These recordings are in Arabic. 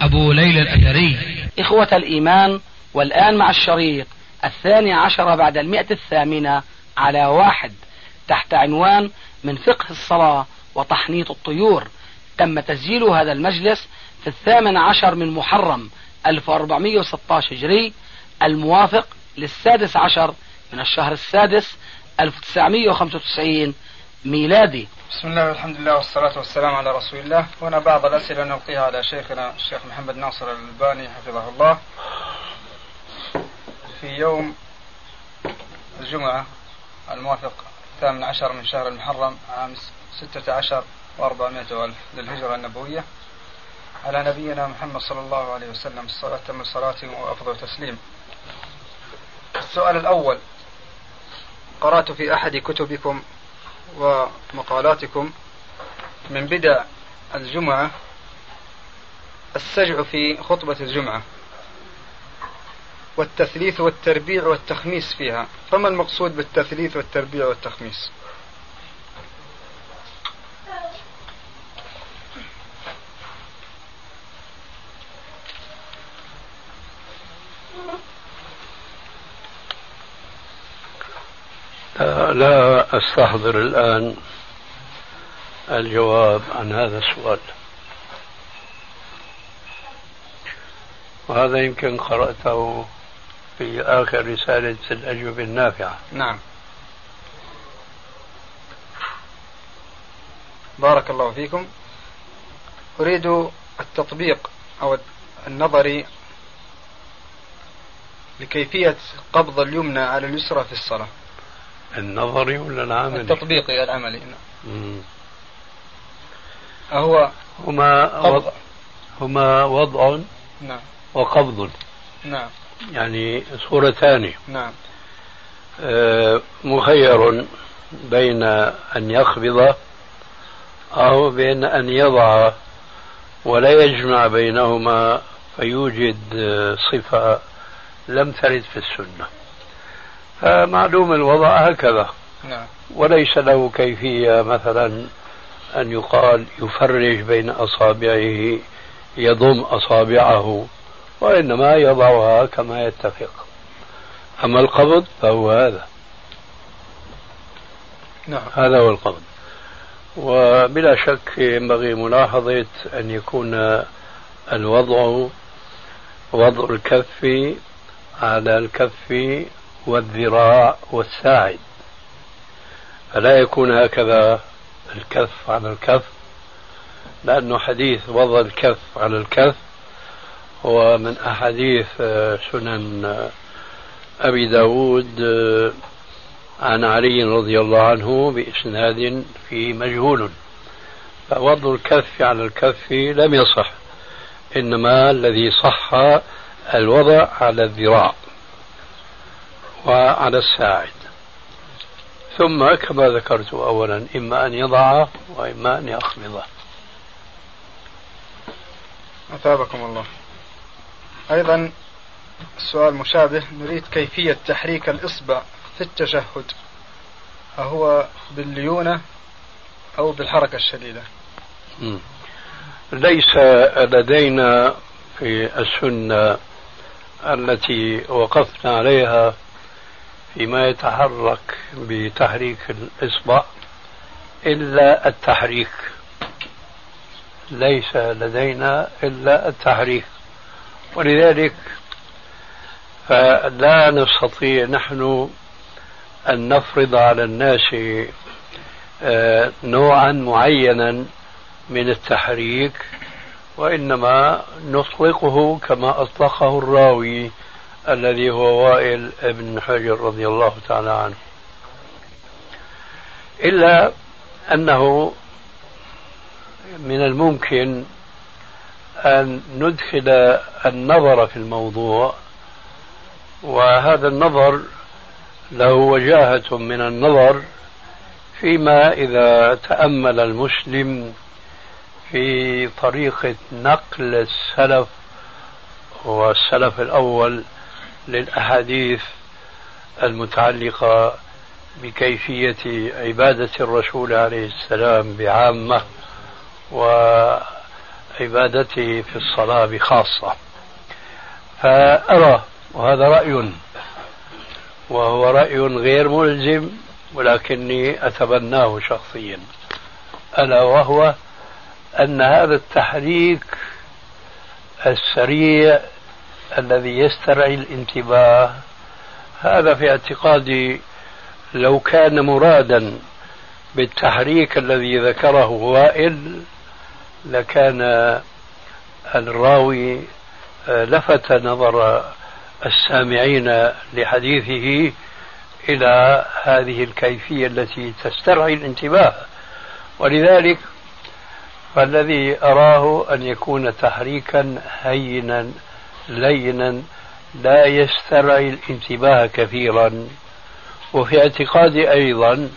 أبو ليلى الأثري. إخوة الإيمان والآن مع الشريط الثاني عشر بعد المئة الثامنة على واحد تحت عنوان من فقه الصلاة وتحنيط الطيور. تم تسجيل هذا المجلس في الثامن عشر من محرم 1416 هجري الموافق للسادس عشر من الشهر السادس 1995 ميلادي. بسم الله والحمد لله والصلاة والسلام على رسول الله. هنا بعض الأسئلة نلقيها على شيخنا الشيخ محمد ناصر الألباني حفظه الله. في يوم الجمعة الموافق الثامن عشر من شهر المحرم عام ستة عشر وأربعمائة ألف للهجرة النبوية على نبينا محمد صلى الله عليه وسلم الصلاة تم الصلاة وأفضل تسليم. السؤال الأول قرأت في أحد كتبكم ومقالاتكم من بدع الجمعة السجع في خطبة الجمعة والتثليث والتربيع والتخميس فيها. فما المقصود بالتثليث والتربيع والتخميس؟ لا أستحضر الآن الجواب عن هذا السؤال. وهذا يمكن قرأته في آخر رسالة الأجوبة النافعة. نعم. بارك الله فيكم. أريد التطبيق أو النظري لكيفية قبض اليمنى على اليسرى في الصلاة. النظري ولا العملي؟ التطبيقي العملي مم. أهو هما قبض. وضع هما وضع نعم. وقبض. نعم. يعني صورتان نعم. آه، مخير بين أن يقبض أو بين أن يضع ولا يجمع بينهما فيوجد آه، صفة لم ترد في السنة. فمعلوم الوضع هكذا. نعم. وليس له كيفية مثلا أن يقال يفرج بين أصابعه يضم أصابعه وإنما يضعها كما يتفق. أما القبض فهو هذا. نعم. هذا هو القبض. وبلا شك ينبغي ملاحظة أن يكون الوضع وضع الكف على الكف والذراع والساعد. فلا يكون هكذا الكف على الكف؟ لأنه حديث وضع الكف على الكف هو من أحاديث آه، سنن آه، أبي داود آه، عن علي رضي الله عنه بإسناد فيه مجهول. فوضع الكف على الكف لم يصح إنما الذي صح الوضع على الذراع وعلى الساعد. ثم كما ذكرت أولا إما أن يضع وإما أن يخفضه أثابكم الله. أيضا السؤال مشابه نريد كيفية تحريك الإصبع في التشهد. أهو بالليونة أو بالحركة الشديدة. ليس لدينا في السنة التي وقفنا عليها فيما يتحرك بتحريك الإصبع إلا التحريك. ليس لدينا إلا التحريك. ولذلك فلا نستطيع نحن أن نفرض على الناس آه، نوعا معينا من التحريك وإنما نطلقه كما أطلقه الراوي. الذي هو وائل بن حجر رضي الله تعالى عنه. إلا أنه من الممكن أن ندخل النظر في الموضوع وهذا النظر له وجاهة من النظر فيما إذا تأمل المسلم في طريقة نقل السلف والسلف الأول للأحاديث المتعلقة بكيفية عبادة الرسول عليه السلام بعامة وعبادته في الصلاة بخاصة. فأرى وهذا رأي وهو رأي غير ملزم ولكني أتبناه شخصيا. ألا وهو أن هذا التحريك السريع الذي يسترعي الانتباه. هذا في اعتقادي لو كان مرادا بالتحريك الذي ذكره وائل لكان الراوي لفت نظر السامعين لحديثه إلى هذه الكيفية التي تسترعي الانتباه. ولذلك فالذي أراه أن يكون تحريكا هينا. لينا لا يسترعي الانتباه كثيرا. وفي اعتقادي أيضا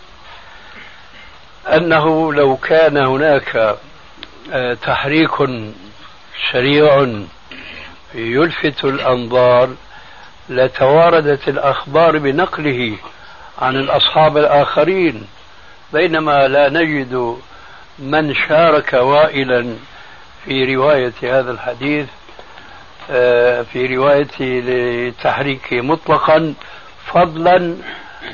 أنه لو كان هناك آه، تحريك سريع يلفت الأنظار لتواردت الأخبار بنقله عن الأصحاب الآخرين. بينما لا نجد من شارك وائلا في رواية هذا الحديث. في روايته لتحريكه مطلقا فضلا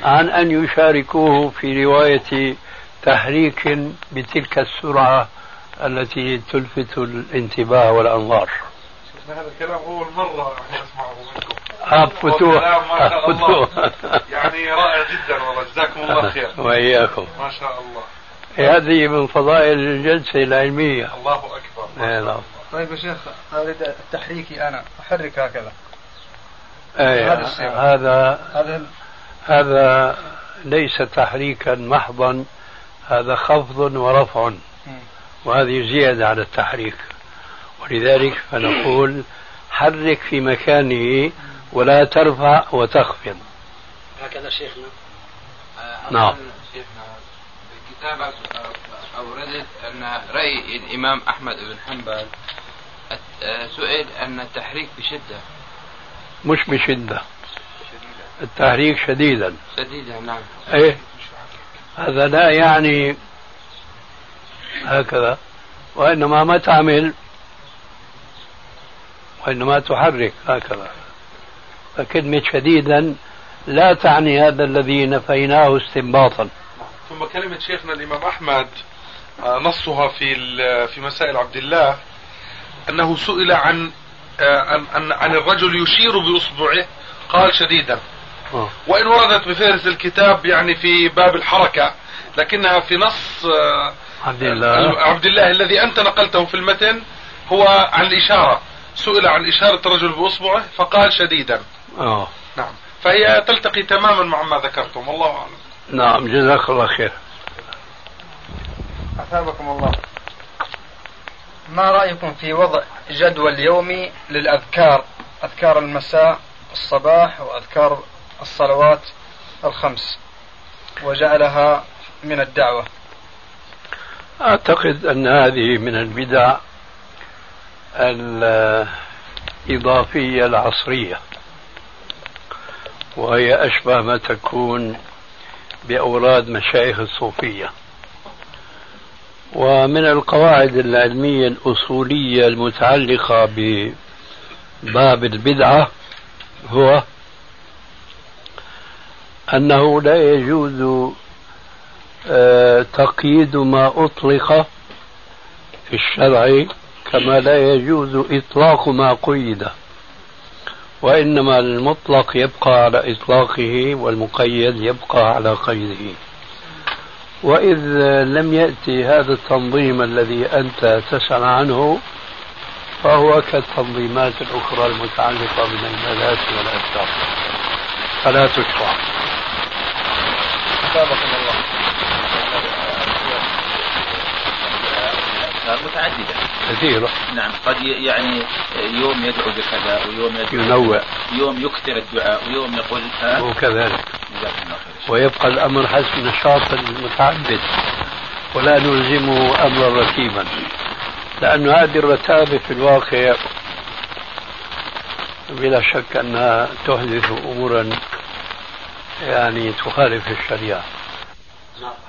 عن أن يشاركوه في رواية تحريك بتلك السرعة التي تلفت الانتباه والأنظار. هذا الكلام أول مرة أسمعه منكم. آه فتوح آه فتوح يعني رائع جدا والله. جزاكم الله خير وإياكم. ما شاء الله. هذه من فضائل الجلسة العلمية. الله أكبر. ما نعم. طيب يا شيخ هذا تحريكي أنا أحرك هكذا. أي هذا هذا هذا ليس تحريكا محضا هذا خفض ورفع. وهذه زيادة على التحريك. ولذلك فنقول حرك في مكانه ولا ترفع وتخفض. هكذا شيخنا. نعم. شيخنا الكتاب أوردت أن رأي الإمام أحمد بن حنبل سئل أن التحريك بشدة. مش بشدة. التحريك شديدا. شديدا نعم. إيه؟ هذا لا يعني هكذا. وإنما ما تعمل؟ وإنما تحرك هكذا. فكلمة شديدا لا تعني هذا الذي نفيناه استنباطا. ثم كلمة شيخنا الإمام أحمد آه، نصها في في مسائل عبد الله. أنه سئل عن آه، عن عن الرجل يشير بإصبعه قال شديدا. آه. وإن وردت بفهرس الكتاب يعني في باب الحركة لكنها في نص عبد الله. عبد الله الذي أنت نقلته في المتن هو عن الإشارة. سئل عن إشارة الرجل بإصبعه فقال شديدا. آه. نعم. فهي تلتقي تماما مع ما ذكرتم والله أعلم. نعم جزاك الله خير. أثابكم الله. ما رأيكم في وضع جدول يومي للأذكار؟ أذكار المساء الصباح وأذكار الصلوات الخمس. وجعلها من الدعوة. أعتقد أن هذه من البدع الإضافية العصرية وهي أشبه ما تكون بأوراد مشايخ الصوفية. ومن القواعد العلمية الأصولية المتعلقة بباب البدعة هو أنه لا يجوز آه، تقييد ما أطلق في الشرع كما لا يجوز إطلاق ما قيد وإنما المطلق يبقى على إطلاقه والمقيد يبقى على قيده. وإذ لم يأتي هذا التنظيم الذي أنت تسأل عنه فهو كالتنظيمات الأخرى المتعلقة بالعبادات والأذكار فلا تشرع أثابكم الله الأذكار متعددة. كثيرة نعم قد يعني يوم يدعو بكذا ويوم يدعو ينوع. يوم يكثر الدعاء ويوم يقول ها؟ وكذلك. ويبقى الأمر حسب نشاط المتعبد ولا نلزمه أمرا رتيبا. لأن هذه الرتابة في الواقع بلا شك أنها تحدث أمورا يعني تخالف الشريعة.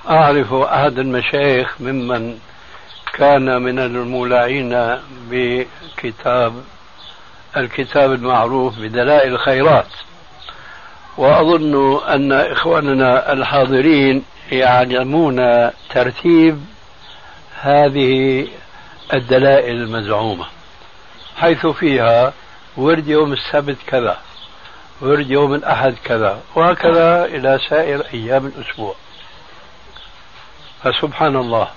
أعرف أحد المشايخ ممن كان من المولعين بكتاب الكتاب المعروف بدلائل الخيرات. وأظن أن إخواننا الحاضرين يعلمون ترتيب هذه الدلائل المزعومة حيث فيها ورد يوم السبت كذا ورد يوم الأحد كذا وهكذا إلى سائر أيام الأسبوع. فسبحان الله.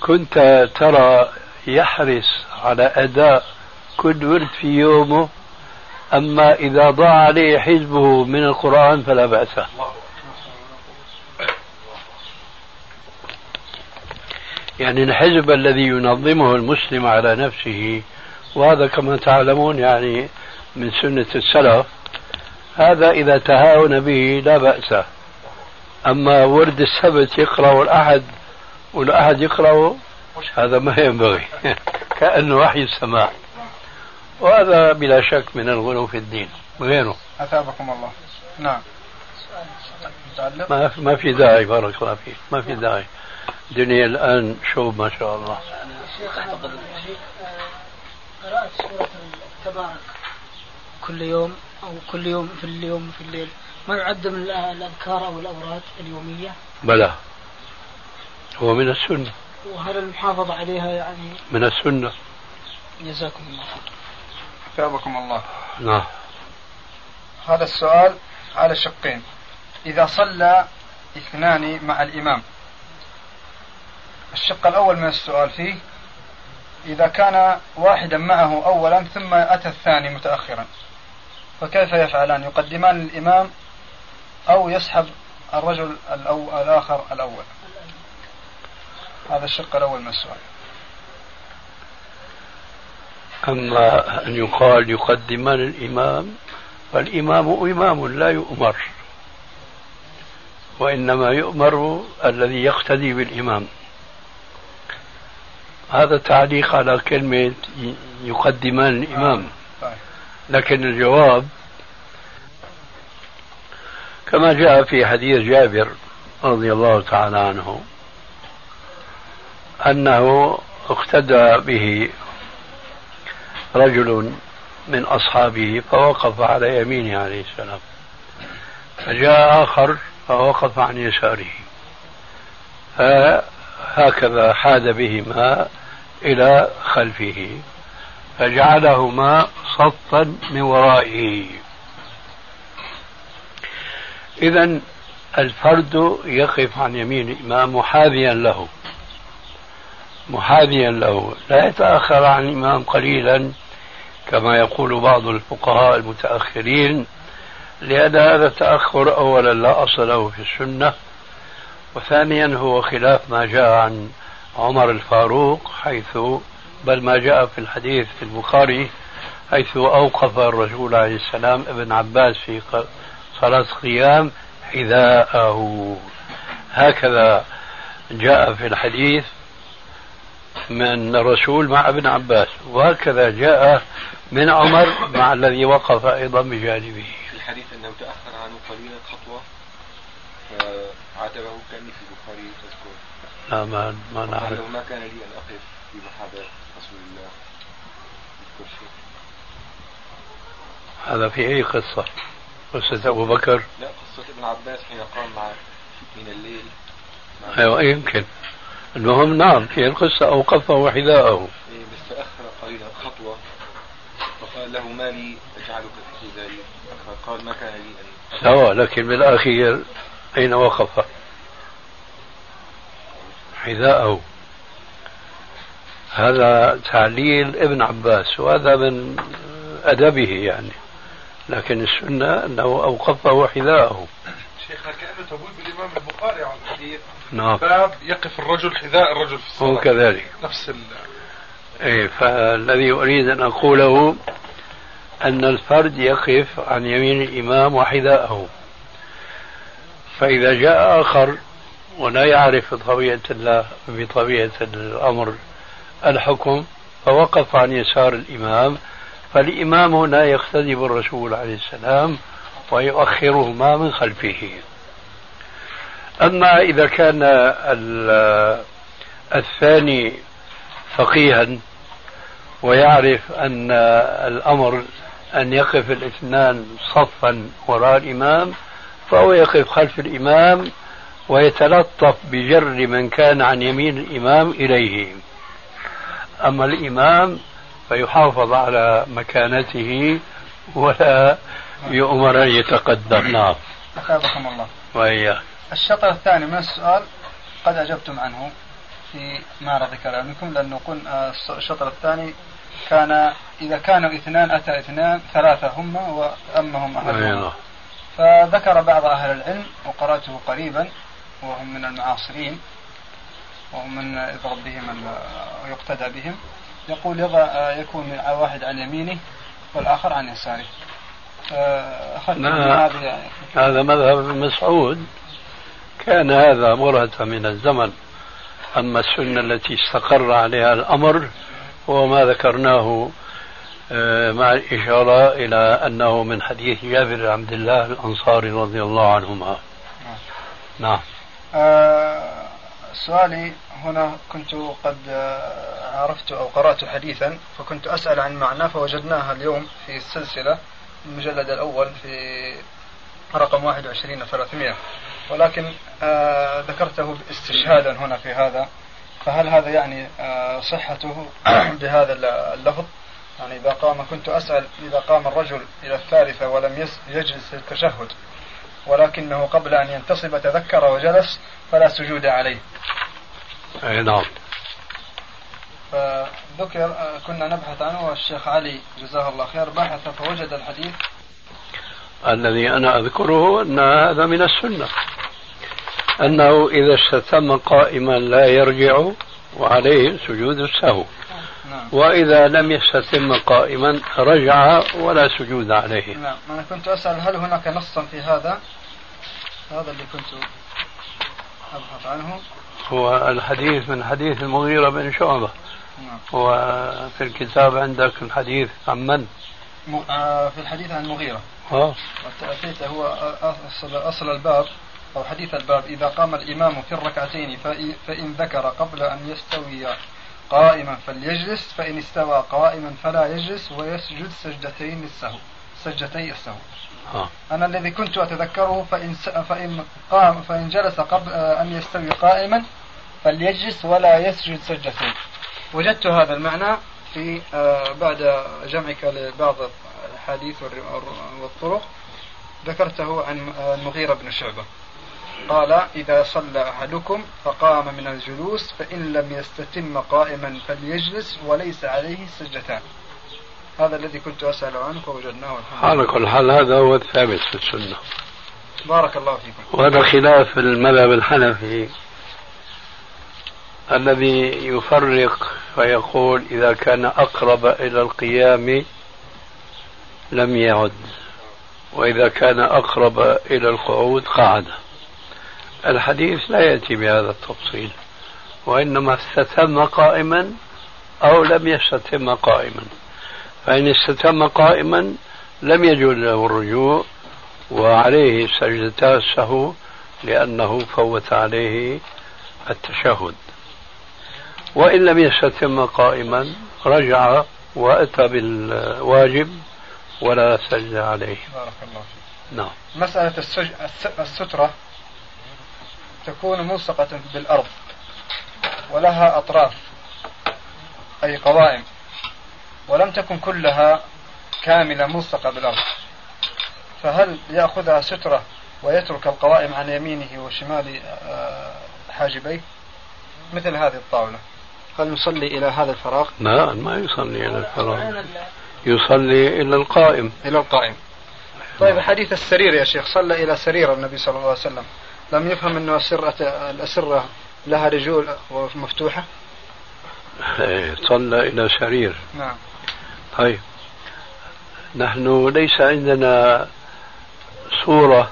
كنت ترى يحرص على أداء كل ورد في يومه أما إذا ضاع عليه حزبه من القرآن فلا بأس. يعني الحزب الذي ينظمه المسلم على نفسه وهذا كما تعلمون يعني من سنة السلف هذا إذا تهاون به لا بأس. أما ورد السبت يقرأ الأحد والأحد يقرأ هذا ما ينبغي. كأنه وحي السماء. وهذا بلا شك من الغلو في الدين. غيره أثابكم الله. نعم. ما في داعي بارك الله فيك. ما في داعي. الدنيا الآن شوب ما شاء الله. شيخ أعتقد قراءة سورة تبارك كل يوم أو كل يوم في اليوم في الليل ما يعد من الأذكار أو الأوراد اليومية؟ بلى. هو من السنة. وهل المحافظة عليها يعني من السنة. جزاكم الله خير. أثابكم الله. نعم. هذا السؤال على شقين. إذا صلى اثنان مع الإمام. الشق الأول من السؤال فيه إذا كان واحدا معه أولا ثم أتى الثاني متأخرا فكيف يفعلان؟ يقدمان الإمام أو يسحب الرجل الأو... الآخر الأول؟ هذا الشق الأول من السؤال. أما أن يقال يقدمان الإمام فالإمام إمام لا يؤمر وإنما يؤمر الذي يقتدي بالإمام. هذا تعليق على كلمة يقدمان الإمام طيب. لكن الجواب كما جاء في حديث جابر رضي الله تعالى عنه أنه اقتدى به رجل من أصحابه فوقف على يمينه عليه السلام. فجاء آخر فوقف عن يساره. فهكذا حاد بهما إلى خلفه. فجعلهما صفا من ورائه. إذا الفرد يقف عن يمين الإمام محاذيا له. محاذيا له. لا يتأخر عن الإمام قليلا كما يقول بعض الفقهاء المتأخرين لأن هذا التأخر أولا لا أصل له في السنة وثانيا هو خلاف ما جاء عن عمر الفاروق حيث بل ما جاء في الحديث في البخاري حيث أوقف الرسول عليه السلام ابن عباس في صلاة القيام حذاءه. هكذا جاء في الحديث من الرسول مع ابن عباس وهكذا جاء من عمر مع الذي وقف أيضا بجانبه. في الحديث أنه تأخر عنه قليلا خطوة فعاتبه كأني في البخاري تذكر. لا ما ما نعرف. ما كان لي أن أقف في محاذاة رسول الله. هذا في أي قصة؟ قصة أبو بكر؟ لا قصة ابن عباس حين قام مع من الليل. مع أيوة يمكن. المهم نعم في القصة أوقفه حذاءه إيه، بس تأخر قليلا خطوة فقال له ما لي أجعلك في حذائي فقال ما كان لي أن سواء لكن بالأخير أين وقف؟ حذاءه. هذا تعليل ابن عباس وهذا من أدبه يعني. لكن السنة أنه أوقفه حذاءه شيخنا كأنه تبويب الإمام البخاري على الحديث؟ نعم. باب يقف الرجل حذاء الرجل في الصلاة. هو كذلك نفس ال إيه فالذي أريد أن أقوله أن الفرد يقف عن يمين الإمام وحذاءه. فإذا جاء آخر ولا يعرف بطبيعة الله بطبيعة الأمر الحكم فوقف عن يسار الإمام فالإمام هنا يقتدي بالرسول عليه السلام ويؤخرهما من خلفه. أما إذا كان الثاني فقيها ويعرف أن الأمر أن يقف الاثنان صفا وراء الإمام فهو يقف خلف الإمام ويتلطف بجر من كان عن يمين الإمام إليه. أما الإمام فيحافظ على مكانته ولا يؤمر أن يتقدم. نعم. الله. وإياك. الشطر الثاني من السؤال قد أجبتم عنه في معرض كلامكم لأنه قلنا الشطر الثاني كان إذا كانوا اثنان أتى اثنان ثلاثة هم وأمهم أحدهما فذكر بعض أهل العلم وقرأته قريبا وهم من المعاصرين وهم من يضرب بهم ويقتدى بهم يقول يكون واحد عن يمينه والآخر عن يساره. أخذت هذه هذا مذهب مسعود. كان هذا مرهة من الزمن. أما السنة التي استقر عليها الأمر هو ما ذكرناه آه، مع الإشارة إلى أنه من حديث جابر بن عبد الله الأنصاري رضي الله عنهما. نعم. آه سؤالي هنا كنت قد آه، عرفت أو قرأت حديثا فكنت أسأل عن معناه فوجدناها اليوم في السلسلة المجلد الأول في رقم 21 300 ولكن آه ذكرته استشهادا هنا في هذا فهل هذا يعني آه صحته بهذا اللفظ؟ يعني إذا قام كنت أسأل إذا قام الرجل إلى الثالثة ولم يجلس التشهد ولكنه قبل أن ينتصب تذكر وجلس فلا سجود عليه. أي نعم. فذكر آه، كنا نبحث عنه والشيخ علي جزاه الله خير بحث فوجد الحديث. الذي أنا أذكره أن هذا من السنة. أنه إذا استتم قائما لا يرجع وعليه سجود السهو. نعم. وإذا لم يستتم قائما رجع ولا سجود عليه. نعم. أنا كنت أسأل هل هناك نصا في هذا؟ هذا اللي كنت أبحث عنه. هو الحديث من حديث المغيرة بن شعبة. نعم. وفي الكتاب عندك الحديث عن من؟ آه، في الحديث عن المغيرة. آه. هو أصل, أصل الباب. أو حديث الباب إذا قام الإمام في الركعتين فإن ذكر قبل أن يستوي قائما فليجلس فإن استوى قائما فلا يجلس ويسجد سجدتين للسهو سجدتي السهو. آه. أنا الذي كنت أتذكره فإن فإن قام فإن جلس قبل أن يستوي قائما فليجلس ولا يسجد سجدتين. وجدت هذا المعنى في آه، بعد جمعك لبعض الأحاديث والطرق. ذكرته عن المغيرة بن شعبة. قال إذا صلى أحدكم فقام من الجلوس فإن لم يستتم قائما فليجلس وليس عليه سجدتان هذا الذي كنت أسأل عنه فوجدناه على كل حال هذا هو الثابت في السنة. بارك الله فيكم. وهذا خلاف المذهب الحنفي الذي يفرق فيقول إذا كان أقرب إلى القيام لم يعد وإذا كان أقرب إلى القعود قعد. الحديث لا يأتي بهذا التفصيل وإنما استتم قائما أو لم يستتم قائما. فإن استتم قائما لم يجوز له الرجوع وعليه سجدتا السهو لأنه فوت عليه التشهد. وإن لم يستتم قائما رجع وأتى بالواجب ولا سجد عليه. بارك الله فيك. نعم. مسألة السج... السترة تكون ملصقة بالأرض ولها أطراف أي قوائم ولم تكن كلها كاملة ملصقة بالأرض. فهل يأخذها سترة ويترك القوائم عن يمينه وشمال آه، حاجبيه؟ مثل هذه الطاولة. هل نصلي إلى هذا الفراغ؟ لا ما يصلي إلى الفراغ. يصلي إلى القائم. إلى القائم. طيب حديث السرير يا شيخ صلى إلى سرير النبي صلى الله عليه وسلم. لم يفهم أنه السرة الأسرة لها رجول مفتوحة؟ إيه، صلى إلى سرير. نعم. طيب. نحن ليس عندنا صورة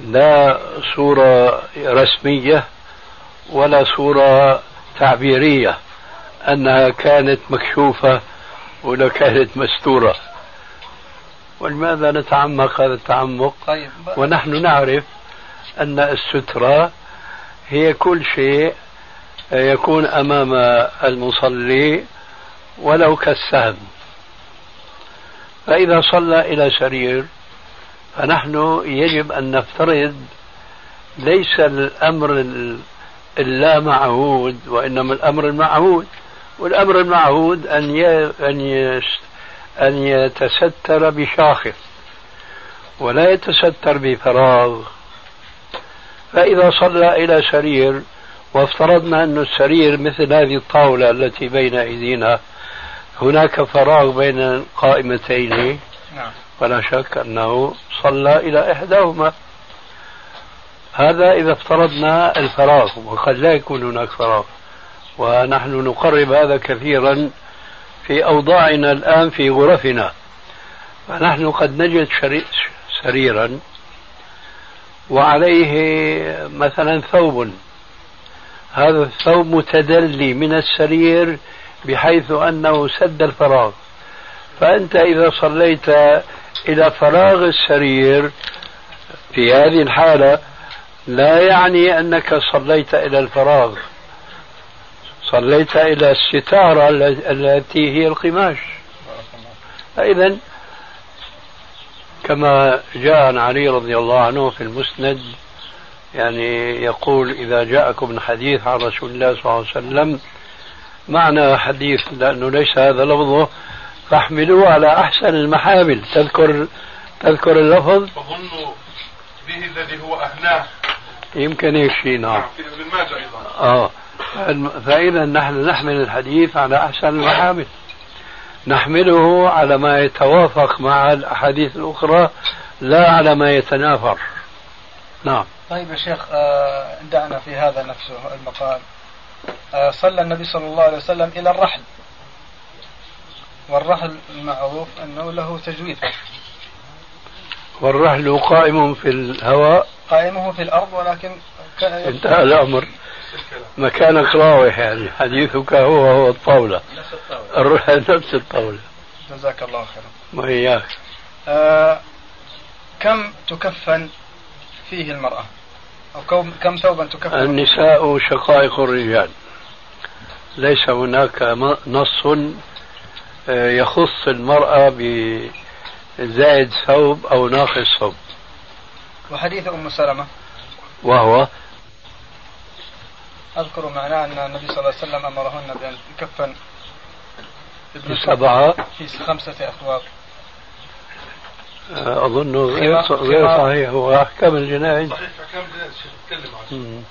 لا صورة رسمية ولا صورة تعبيرية أنها كانت مكشوفة ولا كانت مستورة. ولماذا نتعمق هذا التعمق؟ طيب. ونحن نعرف أن السترة هي كل شيء يكون أمام المصلي ولو كالسهم. فإذا صلى إلى سرير فنحن يجب أن نفترض ليس الأمر اللا معهود وإنما الأمر المعهود. والأمر المعهود أن أن أن يتستر بشاخص ولا يتستر بفراغ. فإذا صلى إلى سرير وافترضنا أن السرير مثل هذه الطاولة التي بين أيدينا هناك فراغ بين القائمتين. نعم. ولا شك أنه صلى إلى إحداهما. هذا إذا افترضنا الفراغ وقد لا يكون هناك فراغ. ونحن نقرب هذا كثيرا في أوضاعنا الآن في غرفنا. فنحن قد نجد سريرا وعليه مثلا ثوب. هذا الثوب متدلي من السرير بحيث أنه سد الفراغ. فأنت إذا صليت إلى فراغ السرير في هذه الحالة لا يعني أنك صليت إلى الفراغ. صليت إلى الستارة التي هي القماش. فإذا كما جاء عن علي رضي الله عنه في المسند يعني يقول إذا جاءكم حديث عن رسول الله صلى الله عليه وسلم معنى حديث لأنه ليس هذا لفظه فاحملوه على أحسن المحامل تذكر تذكر اللفظ؟ أظن به الذي هو أهناه. يمكن هيك شيء نعم. في ابن ماجه أيضا. آه. فإذا نحن نحمل الحديث على أحسن المحامل. نحمله على ما يتوافق مع الأحاديث الأخرى لا على ما يتنافر. نعم. طيب يا شيخ آه، دعنا في هذا نفسه المقال. آه، صلى النبي صلى الله عليه وسلم إلى الرحل. والرحل المعروف أنه له تجويد والرحل قائم في الهواء. قائمه في الأرض ولكن انتهى الأمر. مكانك راوح يعني حديثك هو هو الطاولة. نفس الطاولة. نفس الطاولة. جزاك الله خيرا. وإياك. آه كم تكفن فيه المرأة؟ أو كم ثوبا تكفن؟ النساء شقائق الرجال. ليس هناك نص آه، يخص المرأة بزائد ثوب أو ناقص ثوب. وحديث أم سلمة؟ وهو أذكر معناه أن النبي صلى الله عليه وسلم أمرهن بأن يكفن في سبعة. في خمسة أثواب آه، أظنه غير غير صحيح. هو أحكام الجنائز صحيح أحكام الجنائز تكلم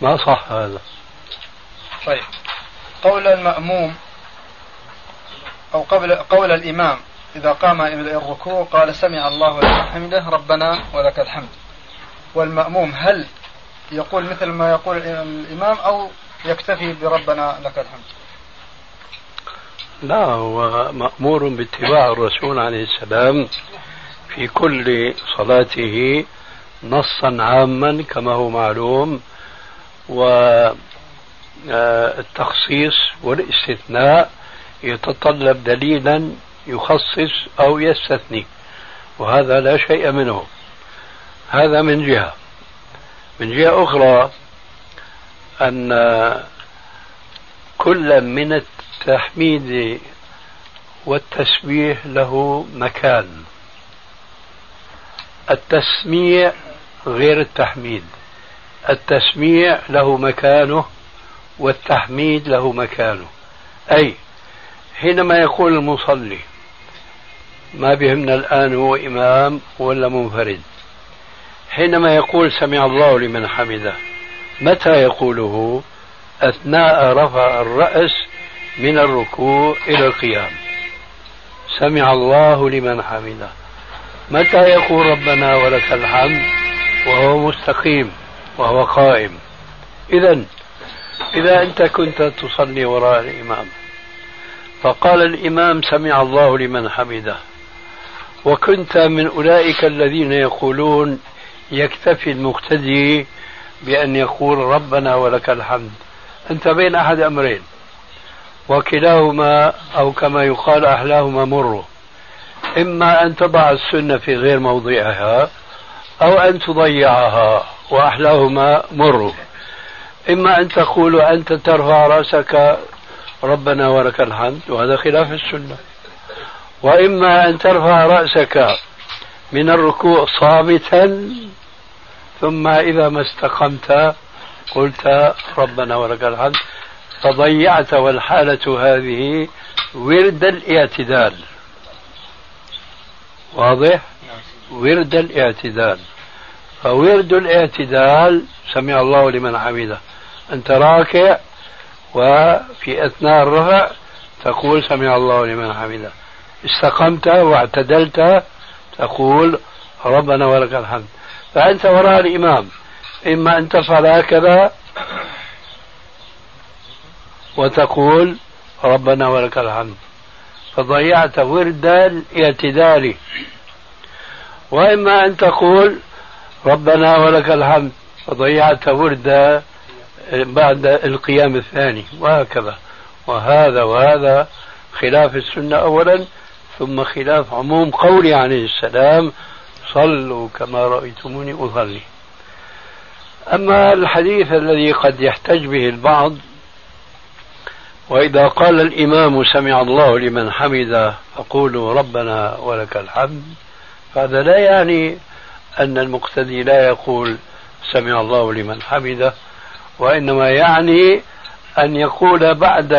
ما صح هذا. طيب. قول المأموم أو قبل قول الإمام إذا قام إلى الركوع قال سمع الله لمن حمده ربنا ولك الحمد. والمأموم هل يقول مثل ما يقول الإمام أو يكتفي بربنا لك الحمد. لا هو مأمور باتباع الرسول عليه السلام في كل صلاته نصا عاما كما هو معلوم والتخصيص والاستثناء يتطلب دليلا يخصص أو يستثني وهذا لا شيء منه. هذا من جهة. من جهة أخرى أن كل من التحميد والتسبيح له مكان. التسميع غير التحميد. التسميع له مكانه والتحميد له مكانه. أي حينما يقول المصلي ما بهمنا الآن هو إمام ولا منفرد حينما يقول سمع الله لمن حمده متى يقوله؟ أثناء رفع الرأس من الركوع إلى القيام. سمع الله لمن حمده. متى يقول ربنا ولك الحمد؟ وهو مستقيم وهو قائم. إذا إذا أنت كنت تصلي وراء الإمام فقال الإمام سمع الله لمن حمده. وكنت من أولئك الذين يقولون يكتفي المقتدي بأن يقول ربنا ولك الحمد. أنت بين أحد أمرين. وكلاهما أو كما يقال أحلاهما مر إما أن تضع السنة في غير موضعها أو أن تضيعها وأحلاهما مر إما أن تقول أنت ترفع رأسك ربنا ولك الحمد وهذا خلاف السنة. وإما أن ترفع رأسك من الركوع صامتا ثم إذا ما استقمت قلت ربنا ولك الحمد. فضيعت والحالة هذه ورد الاعتدال. واضح؟ ورد الاعتدال. فورد الاعتدال سمع الله لمن حمده. أنت راكع وفي أثناء الرفع تقول سمع الله لمن حمده. استقمت واعتدلت تقول ربنا ولك الحمد. فأنت وراء الإمام. إما أن تفعل هكذا وتقول ربنا ولك الحمد. فضيعت ورد الاعتدال. وإما أن تقول ربنا ولك الحمد. فضيعت ورد بعد القيام الثاني. وهكذا. وهذا وهذا خلاف السنة أولا ثم خلاف عموم قوله عليه السلام صلوا كما رأيتموني أصلي. أما الحديث الذي قد يحتج به البعض وإذا قال الإمام سمع الله لمن حمده فقولوا ربنا ولك الحمد. فهذا لا يعني أن المقتدي لا يقول سمع الله لمن حمده وإنما يعني أن يقول بعد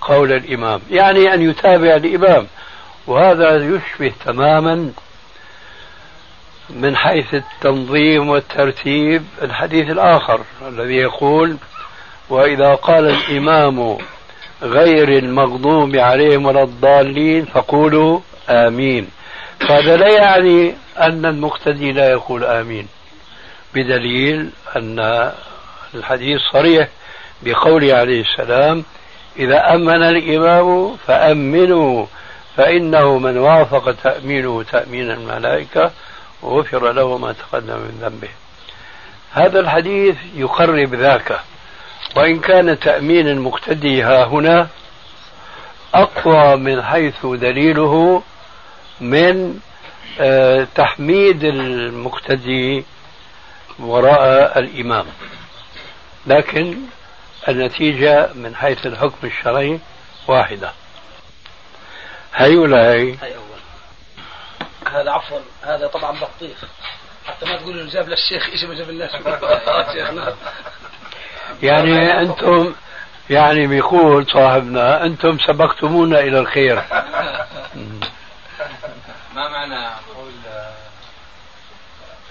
قول الإمام يعني أن يتابع الإمام. وهذا يشبه تماما من حيث التنظيم والترتيب الحديث الآخر الذي يقول وإذا قال الإمام غير المغضوب عليهم ولا الضالين فقولوا آمين. فهذا لا يعني أن المقتدي لا يقول آمين بدليل أن الحديث صريح بقوله عليه السلام إذا أمن الإمام فأمنوا فإنه من وافق تأمينه تأمين الملائكة غفر له ما تقدم من ذنبه. هذا الحديث يقرب ذاك. وإن كان تأمين المقتدي ها هنا أقوى من حيث دليله من آه، تحميد المقتدي وراء الإمام. لكن النتيجة من حيث الحكم الشرعي واحدة. هي ولا هي؟ هي أول هذا عفوا هذا طبعا بطيخ. حتى ما تقول جاب للشيخ إيش ما جاب لنا يعني أنتم يعني بيقول صاحبنا أنتم سبقتمونا إلى الخير. ما معنى قول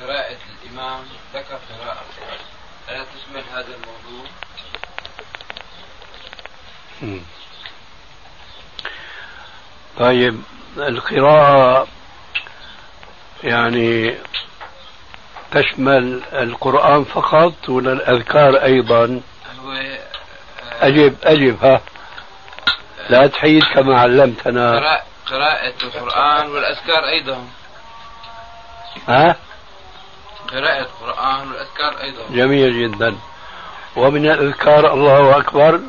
قراءة الإمام؟ ذكر قراءة. ألا تشمل هذا الموضوع؟ طيب القراءة يعني تشمل القرآن فقط ولا الأذكار أيضا؟ أجب أجب ها. لا تحيد كما علمتنا. قراءة القرآن والأذكار أيضا. ها؟ قراءة القرآن والأذكار أيضا. جميل جدا. ومن الأذكار الله أكبر؟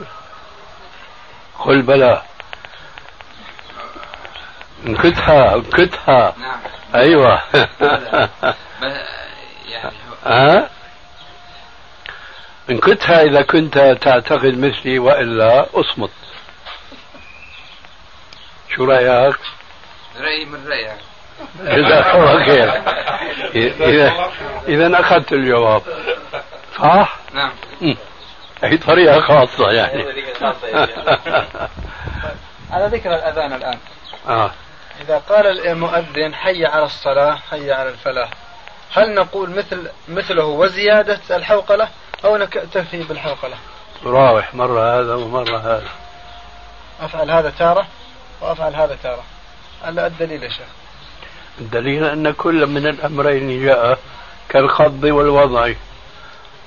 قل بلى. انكتها انكتها نعم. أيوه. يعني ها انكتها إذا كنت تعتقد مثلي وإلا أصمت. شو رأيك؟ رايي من رأيك. جزاك الله خير. إذا إذا أخذت الجواب. صح؟ نعم. هي طريقة خاصة يعني. على ذكر الأذان الآن. آه. إذا قال المؤذن حي على الصلاة حي على الفلاح. هل نقول مثل مثله وزيادة الحوقلة أو نكتفي بالحوقلة؟ تراوح مرة هذا ومرة هذا. أفعل هذا تارة وأفعل هذا تارة. هلا الدليل يا شيخ؟ الدليل أن كل من الأمرين جاء كالخض والوضع.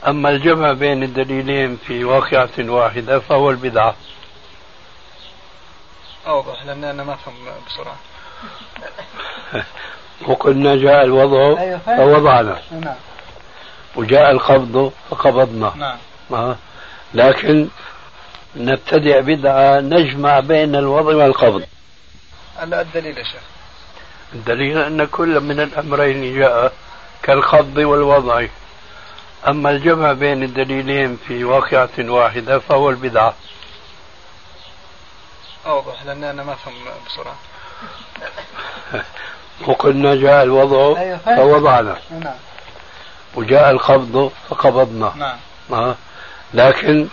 أما الجمع بين الدليلين في واقعة واحدة فهو البدعة. أوضح لأن أنا ما أفهم بسرعة. وقلنا جاء الوضع أيوة،. فوضعنا. نعم. وجاء القبض فقبضنا. نعم. آه. لكن نبتدع بدعة نجمع بين الوضع والقبض. ألا الدليل يا شيخ. الدليل أن كل من الأمرين جاء كالخض والوضع. أما الجمع بين الدليلين في واقعة واحدة فهو البدعة. أوضح لأن أنا ما أفهم بسرعة. وقلنا جاء الوضع أيوة،. فوضعنا. نعم. وجاء القبض فقبضنا. نعم. آه. لكن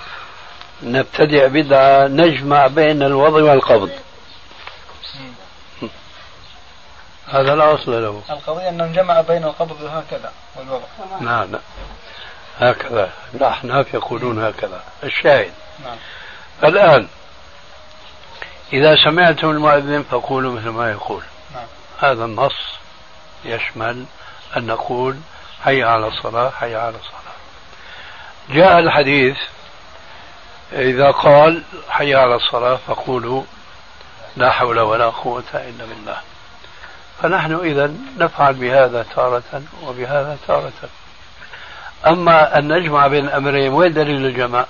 نبتدع بدعة نجمع بين الوضع والقبض. هذا لا أصل له. القضية أنه جمع بين القبض هكذا والوضع. نعم نعم. هكذا. الأحناف يقولون هكذا. الشاهد. نعم. الآن إذا سمعتم المؤذن فقولوا مثل ما يقول. نعم. هذا النص يشمل أن نقول حي على الصلاة حي على الصلاة. جاء الحديث إذا قال حي على الصلاة فقولوا لا حول ولا قوة إلا بالله. فنحن إذا نفعل بهذا تارة وبهذا تارة. أما أن نجمع بين الأمرين وين دليل الجمع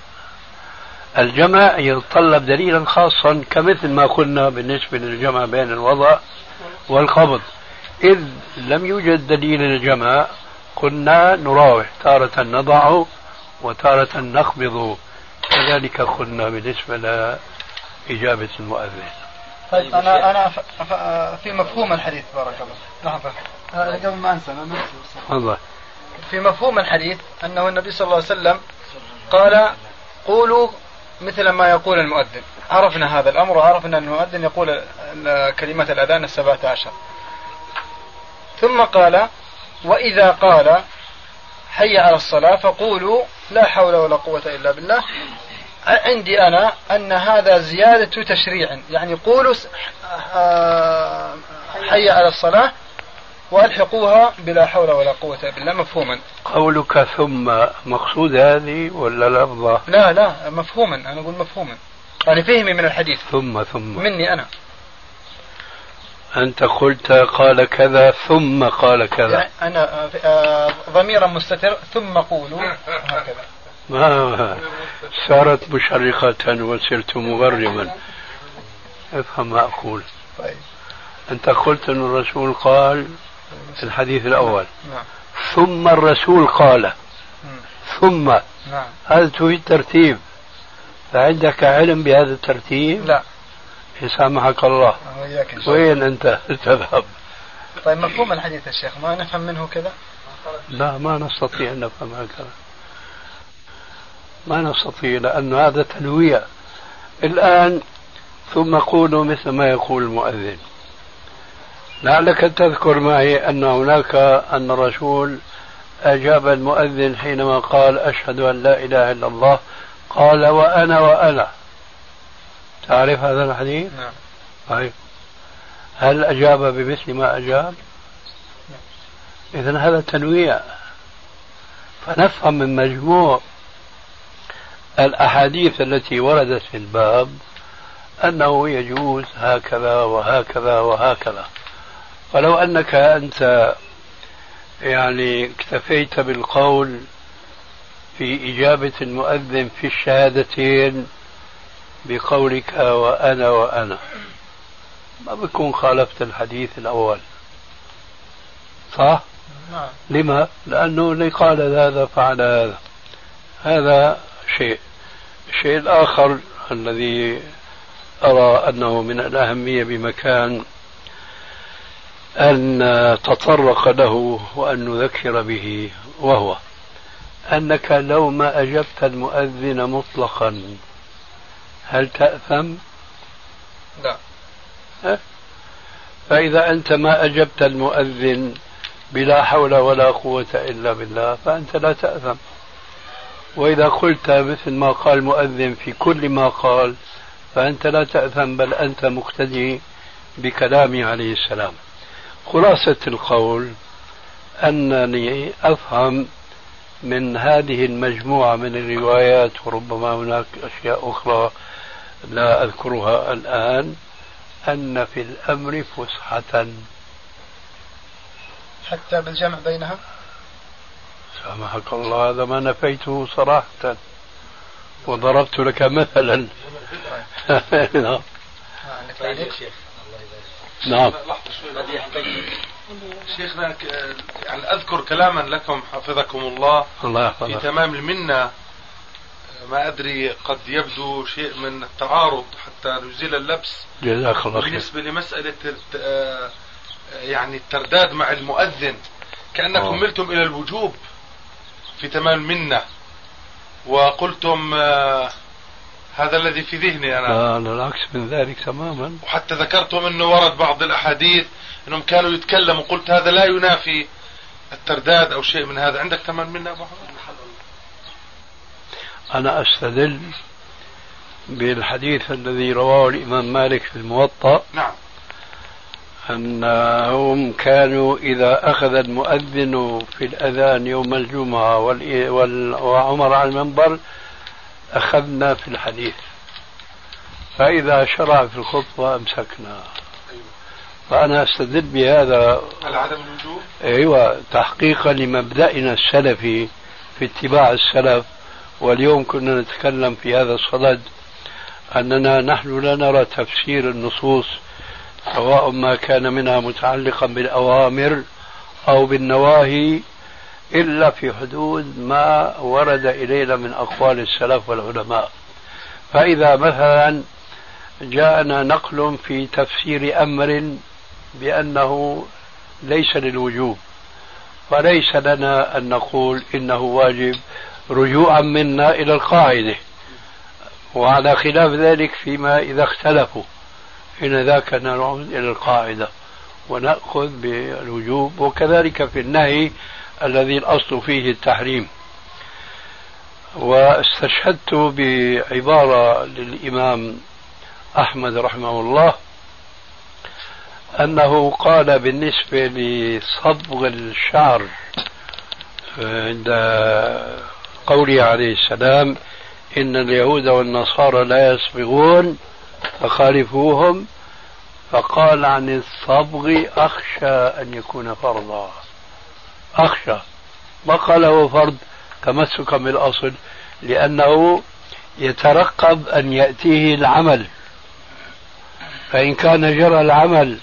الجمع يتطلب دليلا خاصا كمثل ما قلنا بالنسبة للجمع بين الوضع والقبض. إذ لم يوجد دليل للجمع كنا نراوح تارة نضع وتارة نخفض كذلك قلنا بالنسبة لإجابة المؤذن. طيب أنا أنا ف- ف- في مفهوم الحديث بارك الله لحظة. أنا قبل ما نسي بس. الله في مفهوم الحديث أنه النبي صلى الله عليه وسلم قال قولوا مثل ما يقول المؤذن. عرفنا هذا الأمر وعرفنا أن المؤذن يقول كلمة الأذان السبعة عشر. ثم قال وإذا قال حي على الصلاة فقولوا لا حول ولا قوة إلا بالله. عندي أنا أن هذا زيادة تشريع يعني قولوا آه، حي على الصلاة وألحقوها بلا حول ولا قوة بالله مفهوما. قولك ثم مقصود هذه ولا لفظة لا لا مفهوما. أنا أقول مفهوما. يعني فهمي من الحديث. ثم ثم. مني أنا. أنت قلت قال كذا ثم قال كذا. أنا آه، ضميرا مستتر ثم قولوا هكذا. ما صارت مشرقة وصرت مغرما افهم ما أقول. طيب. أنت قلت أن الرسول قال في الحديث الأول. نعم. ثم الرسول قال. ثم. نعم. هذا تريد ترتيب؟ فعندك علم بهذا الترتيب؟ لا. يسامحك الله. الله. وين أنت؟ تذهب. طيب مفهوم الحديث يا شيخ. ما نفهم منه كذا؟ لا ما نستطيع أن نفهم هكذا ما نستطيع لأن هذا تنويع. الآن ثم قولوا مثل ما يقول المؤذن. لعلك تذكر معي أن هناك أن الرسول أجاب المؤذن حينما قال أشهد أن لا إله إلا الله قال وأنا وأنا. تعرف هذا الحديث؟ نعم. طيب. هل أجاب بمثل ما أجاب؟ إذا هذا تنويع. فنفهم من مجموع الأحاديث التي وردت في الباب أنه يجوز هكذا وهكذا وهكذا. ولو أنك أنت يعني اكتفيت بالقول في إجابة المؤذن في الشهادتين بقولك وأنا وأنا. ما بكون خالفت الحديث الأول. صح؟ نعم. لما؟ لأنه اللي قال هذا فعل هذا. هذا شيء. الشيء الآخر الذي أرى أنه من الأهمية بمكان أن نتطرق له وأن نذكر به وهو أنك لو ما أجبت المؤذن مطلقا هل تأثم؟ لا. فإذا أنت ما أجبت المؤذن بلا حول ولا قوة إلا بالله فأنت لا تأثم. وإذا قلت مثل ما قال المؤذن في كل ما قال فأنت لا تأثم بل أنت مقتدي بكلامه عليه السلام. خلاصة القول أنني أفهم من هذه المجموعة من الروايات وربما هناك أشياء أخرى لا أذكرها الآن أن في الأمر فسحة. حتى بالجمع بينها؟ سامحك الله هذا ما نفيته صراحة. وضربت لك مثلا. نعم. نعم. شيخنا يعني أذكر كلاما لكم حفظكم الله. الله في يحفظك تمام المنة ما أدري قد يبدو شيء من التعارض حتى نزيل اللبس. جزاك الله خير. بالنسبة لمسألة يعني الترداد مع المؤذن كأنكم آه. ملتم إلى الوجوب في تمام المنة. وقلتم آه، هذا الذي في ذهني أنا. لا العكس من ذلك تماما. وحتى ذكرتم انه ورد بعض الأحاديث إنهم كانوا يتكلموا. قلت هذا لا ينافي الترداد أو شيء من هذا. عندك تمام منا أبو حمد أنا أستدل بالحديث الذي رواه الإمام مالك في الموطأ. نعم. أنهم كانوا إذا أخذ المؤذن في الأذان يوم الجمعة وعمر على المنبر أخذنا في الحديث. فإذا شرع في الخطبة أمسكنا. فأنا أستدل بهذا. على عدم الوجوب؟ أيوه تحقيقا لمبدأنا السلفي في اتباع السلف. واليوم كنا نتكلم في هذا الصدد أننا نحن لا نرى تفسير النصوص سواء ما كان منها متعلقا بالأوامر أو بالنواهي إلا في حدود ما ورد إلينا من أقوال السلف والعلماء. فإذا مثلا جاءنا نقل في تفسير أمر بأنه ليس للوجوب فليس لنا أن نقول إنه واجب رجوعا منا إلى القاعدة. وعلى خلاف ذلك فيما إذا اختلفوا حين ذاك نعود إلى القاعدة ونأخذ بالوجوب وكذلك في النهي الذي الأصل فيه التحريم. واستشهدت بعبارة للإمام أحمد رحمه الله أنه قال بالنسبة لصبغ الشعر عند قوله عليه السلام إن اليهود والنصارى لا يصبغون فخالفوهم فقال عن الصبغ أخشى أن يكون فرضا. أخشى. ما قال هو فرض تمسكا بالأصل لأنه يترقب أن يأتيه العمل. فإن كان جرى العمل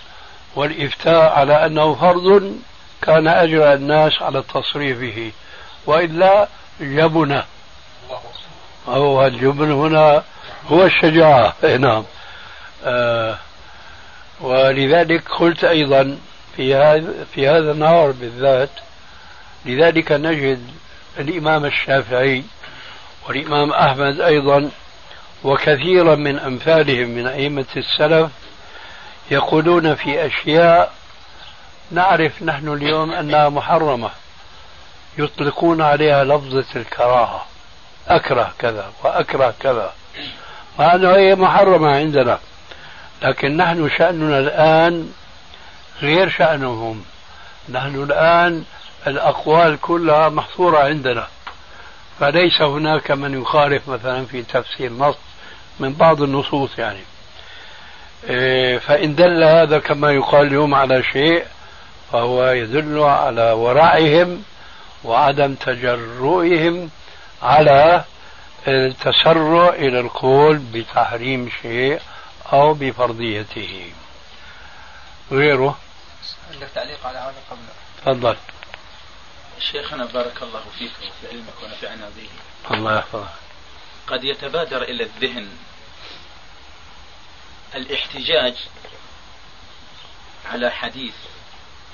والإفتاء على أنه فرض كان أجرى الناس على التصريف به وإلا جبن. هو الجبن هنا هو الشجاعة. نعم. آه ولذلك قلت أيضا في هذا في هذا النهار بالذات لذلك نجد الإمام الشافعي والإمام أحمد أيضا وكثيرا من أمثالهم من أئمة السلف يقولون في أشياء نعرف نحن اليوم أنها محرمة يطلقون عليها لفظة الكراهة أكره كذا وأكره كذا أنه هي محرمة عندنا لكن نحن شأننا الآن غير شأنهم نحن الآن الأقوال كلها محصورة عندنا. فليس هناك من يخالف مثلا في تفسير نص من بعض النصوص يعني. إيه، فإن دل هذا كما يقال اليوم على شيء فهو يدل على ورعهم وعدم تجرؤهم على التسرع إلى القول بتحريم شيء أو بفرضيته. غيره؟ عندك تعليق على هذا قبل؟ تفضل. شيخنا بارك الله فيك وفي علمك ونفعنا به. الله يحفظك. قد يتبادر إلى الذهن الاحتجاج على حديث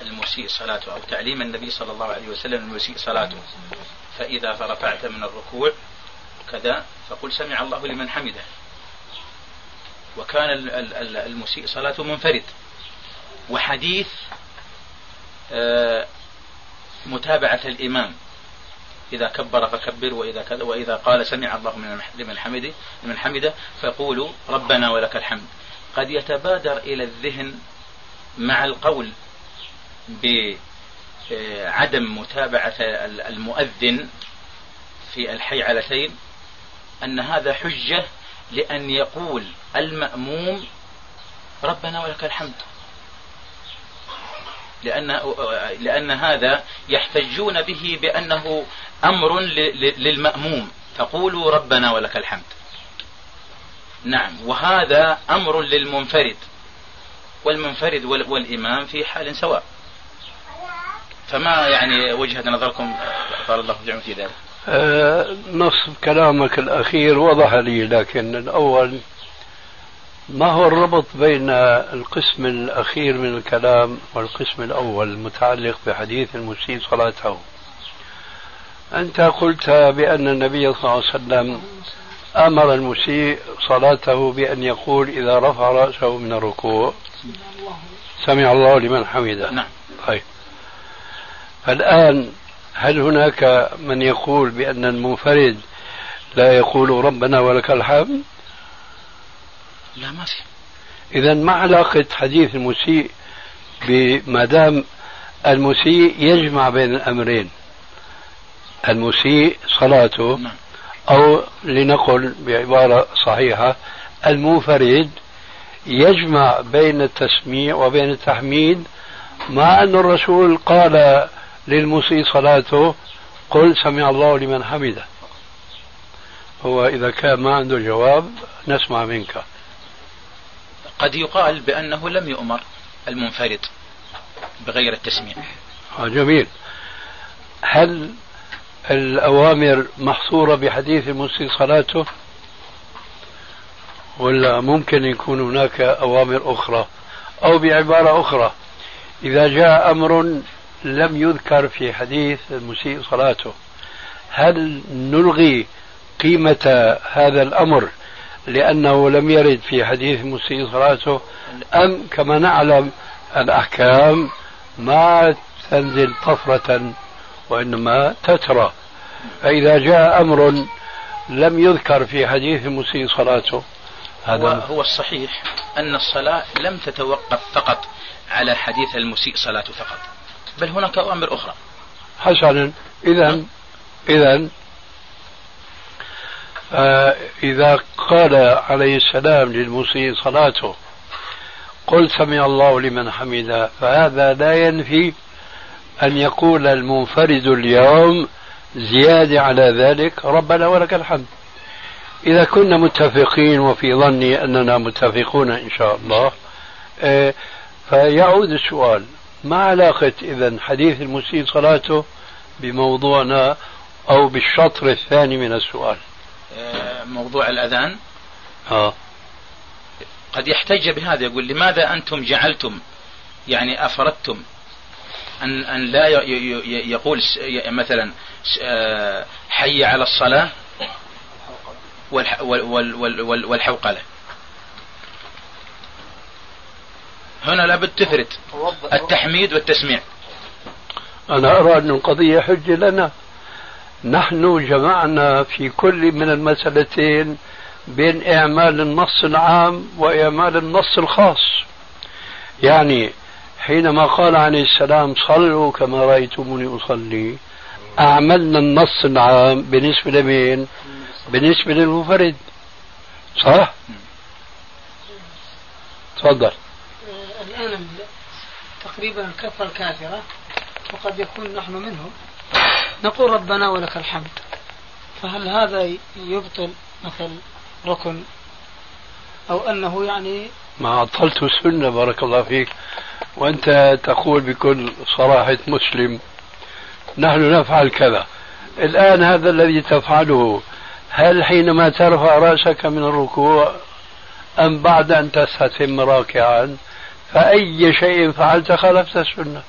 المسيء صلاته أو تعليم النبي صلى الله عليه وسلم المسيء صلاته. فإذا فرفعت من الركوع كذا فقل سمع الله لمن حمده. وكان ال- ال- ال- المسيء صلاته منفرد. وحديث آه، متابعة الإمام إذا كبر فكبر وإذا كذا وإذا قال سمع الله من لمن حمده لمن حمده فقولوا ربنا ولك الحمد. قد يتبادر إلى الذهن مع القول بعدم متابعة المؤذن في الحي علتين أن هذا حجة لأن يقول المأموم ربنا ولك الحمد. لأن لأن هذا يحتجون به بأنه أمر للمأموم. فقولوا ربنا ولك الحمد. نعم. وهذا أمر للمنفرد. والمنفرد والإمام في حال سواء. فما يعني وجهة نظركم؟ قال الله جمع في ذلك. أه نص كلامك الأخير وضح لي لكن الأول ما هو الربط بين القسم الأخير من الكلام والقسم الأول المتعلق بحديث المسيء صلاته؟ أنت قلت بأن النبي صلى الله عليه وسلم أمر المسيء صلاته بأن يقول إذا رفع رأسه من الركوع. سمع الله لمن حمده. نعم. طيب. فالآن هل هناك من يقول بأن المنفرد لا يقول ربنا ولك الحمد؟ لا ما في. إذا ما علاقة حديث المسيء بما دام المسيء يجمع بين الأمرين. المسيء صلاته نعم. أو لنقل بعبارة صحيحة المنفرد يجمع بين التسميع وبين التحميد مع أن الرسول قال للمسيء صلاته قل سمع الله لمن حمده. هو إذا كان ما عنده جواب نسمع منك. قد يقال بأنه لم يؤمر المنفرد بغير التسميع آه جميل. هل الأوامر محصورة بحديث المسيء صلاته؟ ولا ممكن يكون هناك أوامر أخرى؟ أو بعبارة أخرى إذا جاء أمر لم يذكر في حديث المسيء صلاته هل نلغي قيمة هذا الأمر لأنه لم يرد في حديث مسيء صلاته أم كما نعلم الأحكام ما تنزل طفرة وإنما تترى. فإذا جاء أمر لم يذكر في حديث مسيء صلاته هذا هو الصحيح أن الصلاة لم تتوقف فقط على حديث المسيء صلاته فقط بل هناك أوامر أخرى. حسنا إذا إذا إذا قال عليه السلام للمسيء صلاته قل سمع الله لمن حمده. فهذا لا ينفي أن يقول المنفرد اليوم زيادة على ذلك ربنا ولك الحمد. إذا كنا متفقين وفي ظني أننا متفقون إن شاء الله آه، فيعود السؤال ما علاقة إذا حديث المسيء صلاته بموضوعنا أو بالشطر الثاني من السؤال؟ موضوع الأذان. آه. قد يحتج بهذا يقول لماذا أنتم جعلتم يعني أفردتم أن أن لا يقول مثلا آه، حي على الصلاة والحوقلة. هنا لابد تفرد التحميد والتسميع. أنا أرى أن القضية حجة لنا. نحن جمعنا في كل من المسألتين بين إعمال النص العام وإعمال النص الخاص. يعني حينما قال عليه السلام صلوا كما رأيتموني أصلي أعملنا النص العام بالنسبة لمين؟ بالنسبة للمنفرد. صح؟ تفضل. الآن تقريبا الكفة الكافرة وقد يكون نحن منهم. نقول ربنا ولك الحمد. فهل هذا يبطل مثل ركن أو أنه يعني ما عطلت السنة بارك الله فيك. وأنت تقول بكل صراحة مسلم نحن نفعل كذا. الآن هذا الذي تفعله هل حينما ترفع رأسك من الركوع أم بعد أن تستتم راكعا؟ فأي شيء فعلت خالفت السنة.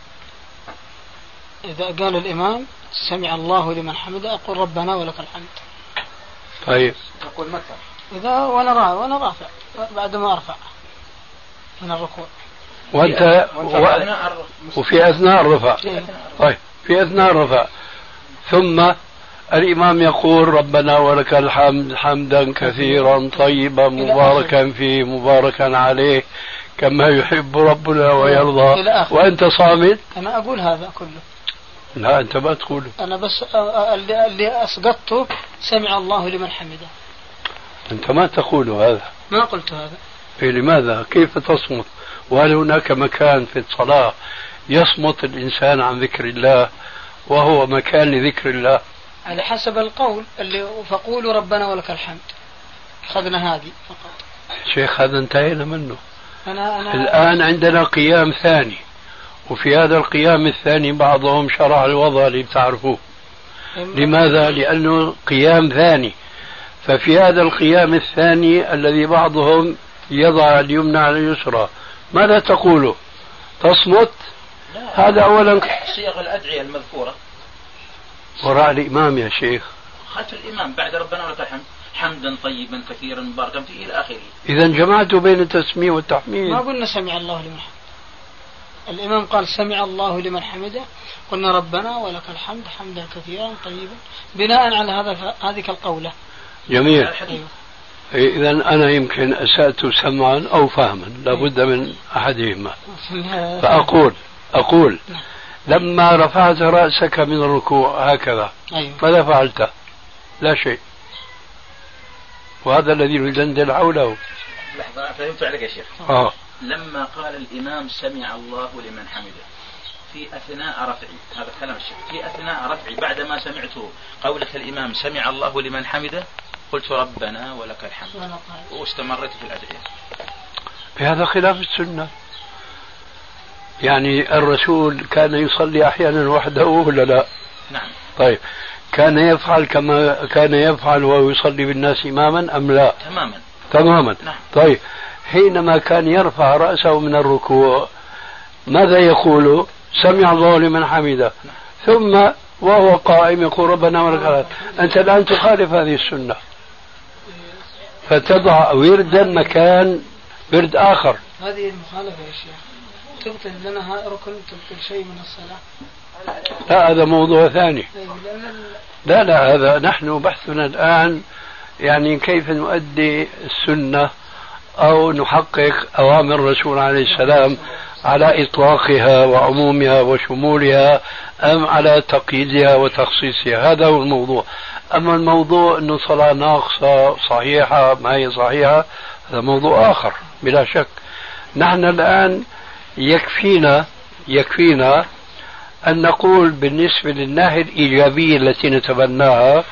إذا قال الإمام سمع الله لمن حمده أقول ربنا ولك الحمد. طيب. أقول متى إذا وأنا رافع وأنا رافع بعد ما أرفع من الركوع. وأنت و... وفي أثناء الرفع. إيه. طيب. في أثناء الرفع. ثم الإمام يقول ربنا ولك الحمد حمدا كثيرا طيبا مباركا فيه مباركا عليه كما يحب ربنا ويرضى. إلى آخره. وأنت صامت أنا أقول هذا كله. لا أنت ما تقوله. أنا بس آه، آه، اللي اللي أسقطته سمع الله لمن حمده. أنت ما تقول هذا. ما قلت هذا. إيه لماذا؟ كيف تصمت؟ وهل هناك مكان في الصلاة يصمت الإنسان عن ذكر الله وهو مكان لذكر الله؟ على حسب القول اللي فقولوا ربنا ولك الحمد. أخذنا هذه فقط. شيخ هذا انتهينا منه. أنا أنا الآن عندنا قيام ثاني. وفي هذا القيام الثاني بعضهم شرع الوضع اللي بتعرفوه لماذا؟ لأنه قيام ثاني. ففي هذا القيام الثاني الذي بعضهم يضع اليمنى على اليسرى ماذا تقول؟ تصمت؟ هذا أولا. صيغ الأدعية المذكورة. وراء الإمام يا شيخ. خلف الإمام بعد ربنا ولك الحمد. حمدا طيبا كثيرا مباركا فيه إلى آخره. إذا جمعت بين التسمية والتحميد ما قلنا سمع الله لمن حمده الإمام قال سمع الله لمن حمده قلنا ربنا ولك الحمد حمدا كثيرا طيبا بناء على هذا هذه القولة جميل أيوه. إذا أنا يمكن أسأت سمعا أو فهما لابد من أحدهما فأقول أقول لما رفعت رأسك من الركوع هكذا أيوه. ماذا فعلت؟ لا شيء وهذا الذي ندندن حوله لحظة فهمت عليك يا شيخ آه. لما قال الإمام سمع الله لمن حمده. في أثناء رفعي. هذا كلام الشيخ. في أثناء رفعي بعدما سمعت قولة الإمام سمع الله لمن حمده قلت ربنا ولك الحمد. واستمريت في الأدعية. هذا خلاف السنة. يعني الرسول كان يصلي أحيانا وحده ولا لا؟ نعم. طيب. كان يفعل كما كان يفعل وهو يصلي بالناس إماما أم لا؟ تماما. تماما. نعم. طيب. حينما كان يرفع رأسه من الركوع ماذا يقول؟ سمع الله لمن حمده ثم وهو قائم يقول ربنا ولك الحمد أنت الآن تخالف هذه السنة. فتضع وردا مكان ورد آخر. هذه المخالفة يا شيخ. تبطل لنا ركن تبطل شيء من الصلاة. لا هذا موضوع ثاني. لأن لا لا هذا نحن بحثنا الآن يعني كيف نؤدي السنة. أو نحقق أوامر الرسول عليه السلام على إطلاقها وعمومها وشمولها أم على تقييدها وتخصيصها. هذا هو الموضوع. أما الموضوع أنه صلاة ناقصة صحيحة ما هي صحيحة هذا موضوع آخر بلا شك. نحن الآن يكفينا يكفينا أن نقول بالنسبة للناحية الإيجابية التي نتبناها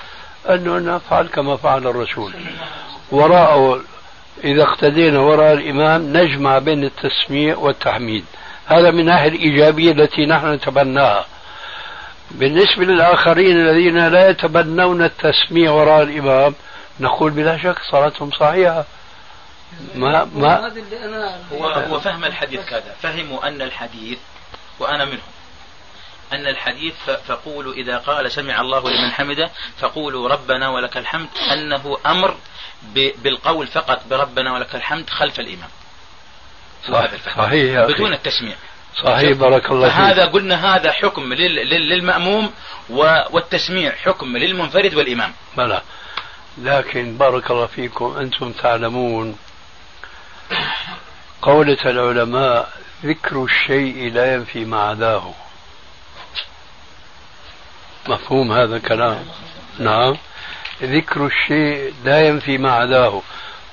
أنه نفعل كما فعل الرسول. وراءه إذا اقتدينا وراء الإمام نجمع بين التسميع والتحميد. هذا من الناحية الإيجابية التي نحن نتبناها. بالنسبة للآخرين الذين لا يتبنون التسميع وراء الإمام نقول بلا شك صلاتهم صحيحة. ما ما هو هو فهم الحديث كذا. فهموا أن الحديث وأنا منهم. أن الحديث فقولوا إذا قال سمع الله لمن حمده فقولوا ربنا ولك الحمد أنه أمر بالقول فقط بربنا ولك الحمد خلف الإمام. صحيح, صحيح بدون التسميع. صحيح بارك الله فيك. هذا قلنا هذا حكم للمأموم والتسميع حكم للمنفرد والإمام. بلى. لكن بارك الله فيكم أنتم تعلمون قولة العلماء ذكر الشيء لا ينفي ما عداه مفهوم هذا الكلام. نعم. ذكر الشيء لا ينفي ما عداه.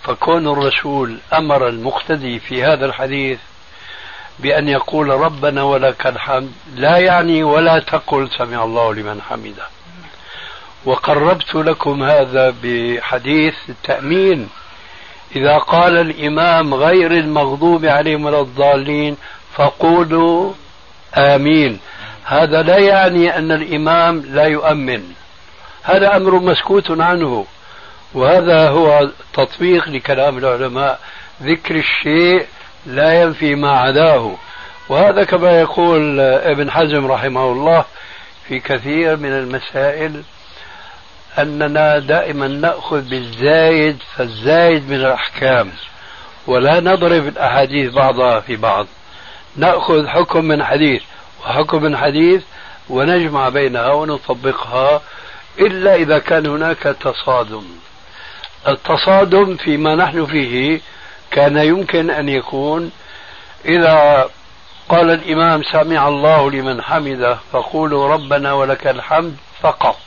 فكون الرسول أمر المقتدي في هذا الحديث بأن يقول ربنا ولك الحمد لا يعني ولا تقل سمع الله لمن حمده. وقربت لكم هذا بحديث التأمين. إذا قال الإمام غير المغضوب عليهم ولا الضالين فقولوا آمين. هذا لا يعني أن الإمام لا يؤمن. هذا أمر مسكوت عنه. وهذا هو تطبيق لكلام العلماء. ذكر الشيء لا ينفي ما عداه. وهذا كما يقول ابن حزم رحمه الله في كثير من المسائل أننا دائما نأخذ بالزايد فالزايد من الأحكام. ولا نضرب الأحاديث بعضها في بعض. نأخذ حكم من حديث. وحكم من حديث ونجمع بينها ونطبقها إلا إذا كان هناك تصادم. التصادم فيما نحن فيه كان يمكن أن يكون إذا قال الإمام سمع الله لمن حمده فقولوا ربنا ولك الحمد فقط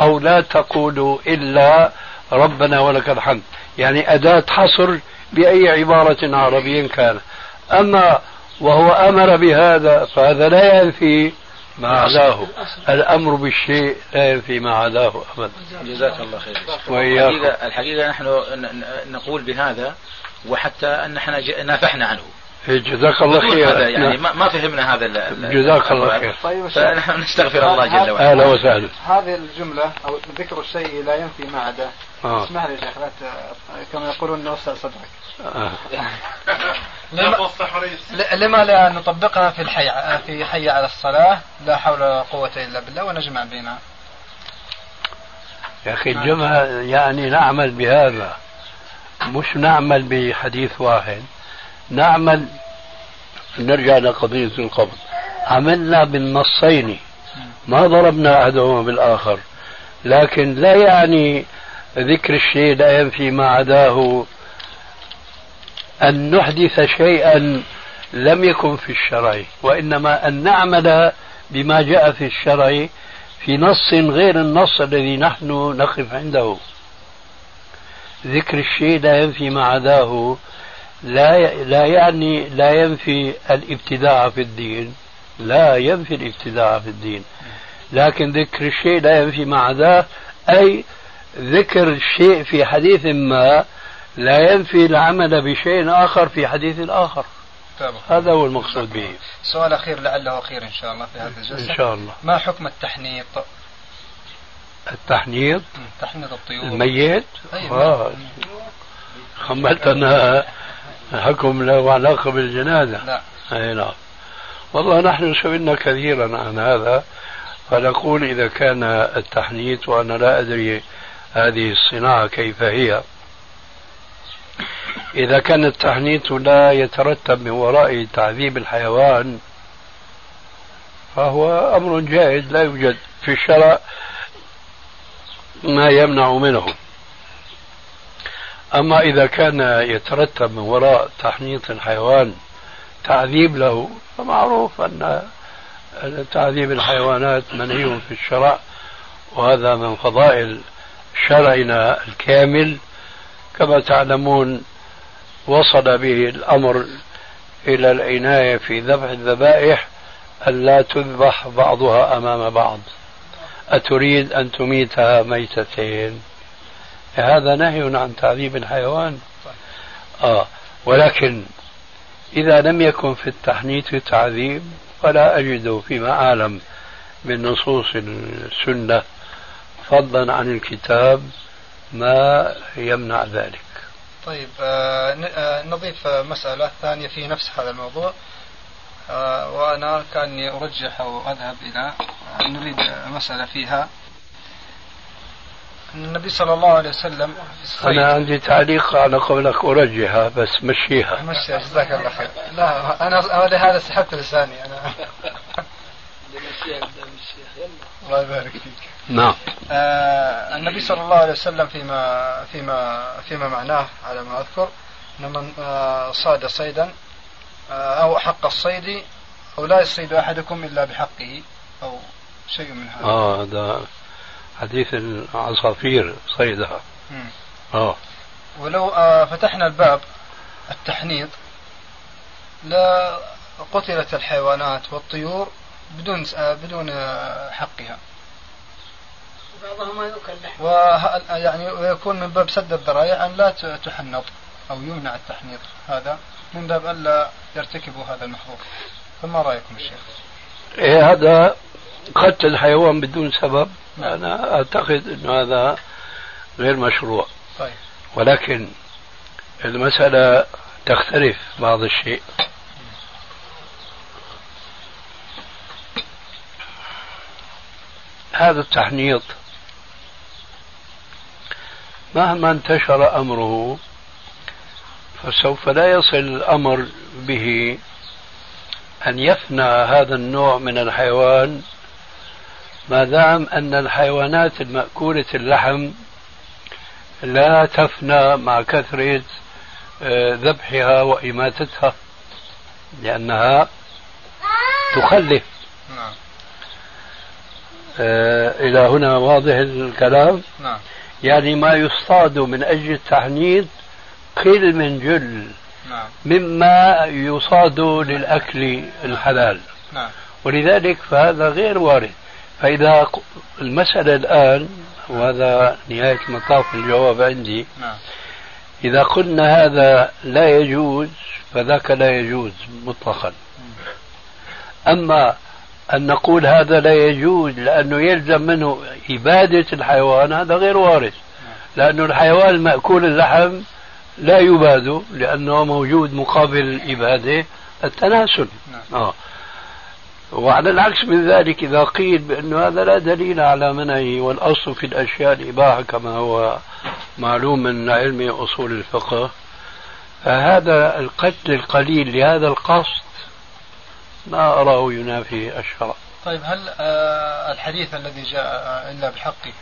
أو لا تقولوا إلا ربنا ولك الحمد. يعني أداة حصر بأي عبارة عربية كان. أما وهو أمر بهذا فهذا لا ينفي ما عداه. الأمر بالشيء لا ينفي ما عداه أبدا. جزاك الله خير. الحقيقة, الحقيقة نحن نقول بهذا وحتى أن إحنا نافحنا عنه. إيه، جزاك الله خير. يعني ما, ما فهمنا هذا جزاك الله خير. طيب فنحن نستغفر الله جل وعلا. أهلا وسهلا. هذه الجملة أو ذكر الشيء لا ينفي ما عداه. آه. اسمح لي يا شيخ كما يقولون نوسع صدرك. لما, لما لا نطبقها في الحي في حي على الصلاة لا حول ولا قوة إلا بالله ونجمع بينها يا أخي الجمعة يعني نعمل بهذا. مش نعمل بحديث واحد. نعمل نرجع لقضية القبض. عملنا بالنصين. ما ضربنا أحدهما بالآخر. لكن لا يعني ذكر الشيء لا ينفي ما عداه. أن نحدث شيئا لم يكن في الشرع وإنما أن نعمل بما جاء في الشرع في نص غير النص الذي نحن نقف عنده. ذكر الشيء لا ينفي ما عداه لا لا يعني لا ينفي الابتداع في الدين لا ينفي الابتداع في الدين. لكن ذكر الشيء لا ينفي ما عداه أي ذكر الشيء في حديث ما لا ينفي العمل بشيء آخر في حديث آخر طبعا. هذا هو المقصود به. سؤال أخير لعله أخير إن شاء الله في هذه الجلسة. إن شاء الله. ما حكم التحنيط؟ التحنيط؟ تحنيط الطيور. الميت؟ أيوة. آه. خملتنا حكم له علاقة بالجنازة. لا. أي نعم. والله نحن سئلنا كثيرا عن هذا فنقول إذا كان التحنيط وأنا لا أدري هذه الصناعة كيف هي إذا كان التحنيط لا يترتب من وراء تعذيب الحيوان فهو أمر جائز لا يوجد في الشرع ما يمنع منه. أما إذا كان يترتب من وراء تحنيط الحيوان تعذيب له فمعروف أن تعذيب الحيوانات منهي في الشرع وهذا من فضائل شرعنا الكامل. كما تعلمون وصل به الأمر إلى العناية في ذبح الذبائح ألا تذبح بعضها أمام بعض. أتريد أن تميتها ميتتين. هذا نهي عن تعذيب الحيوان. آه ولكن إذا لم يكن في التحنيط تعذيب فلا أجد فيما أعلم من نصوص السنة فضلا عن الكتاب. ما يمنع ذلك. طيب آه آه نضيف مسألة ثانية في نفس هذا الموضوع. آه وأنا كأني أرجح أو أذهب إلى نريد مسألة فيها. النبي صلى الله عليه وسلم أنا عندي تعليق على قولك أرجحها بس مشيها. مشي جزاك الله خير. لا أنا أنا لهذا سحبت لساني أنا. الله يبارك فيك. نعم آه النبي صلى الله عليه وسلم فيما فيما فيما معناه على ما أذكر إن من آه صاد صيدا آه أو حق الصيد أو لا يصيد أحدكم إلا بحقه أو شيء من هذا. آه هذا حديث العصافير صيدها مم. آه ولو آه فتحنا الباب التحنيط لا قتلت الحيوانات والطيور بدون آه بدون آه حقها. بعضها ما يؤكل لحم. وه- يعني ويكون من باب سد الذرائع أن لا تحنط أو يمنع التحنيط. هذا من باب ألا يرتكبوا هذا المحظور. فما رأيكم الشيخ؟ إيه هذا قتل الحيوان بدون سبب. نعم. أنا أعتقد أن هذا غير مشروع. طيب. ولكن المسألة تختلف بعض الشيء. هذا التحنيط مهما انتشر أمره فسوف لا يصل الأمر به أن يفنى هذا النوع من الحيوان ما دام أن الحيوانات المأكولة اللحم لا تفنى مع كثرة آه، ذبحها وإماتتها لأنها تخلف. نعم. آه إلى هنا واضح الكلام؟ نعم. يعني ما يصطاد من أجل التحنيط قل من جل نعم. مما يصاد للأكل الحلال. نعم. ولذلك فهذا غير وارد. فإذا المسألة الآن وهذا نهاية مطاف الجواب عندي. نعم. إذا قلنا هذا لا يجوز فذاك لا يجوز مطلقا. أما أن نقول هذا لا يجوز لأنه يلزم منه إبادة الحيوان هذا غير وارد لأنه الحيوان مأكول اللحم لا يباد لأنه موجود مقابل الإبادة التناسل نعم. آه. وعلى العكس من ذلك إذا قيل بأنه هذا لا دليل على منعه والأصل في الأشياء الإباحة كما هو معلوم من علم أصول الفقه فهذا القتل القليل لهذا القصد ما أراه ينافي الشرع طيب هل آه الحديث الذي جاء آه إلا بحقه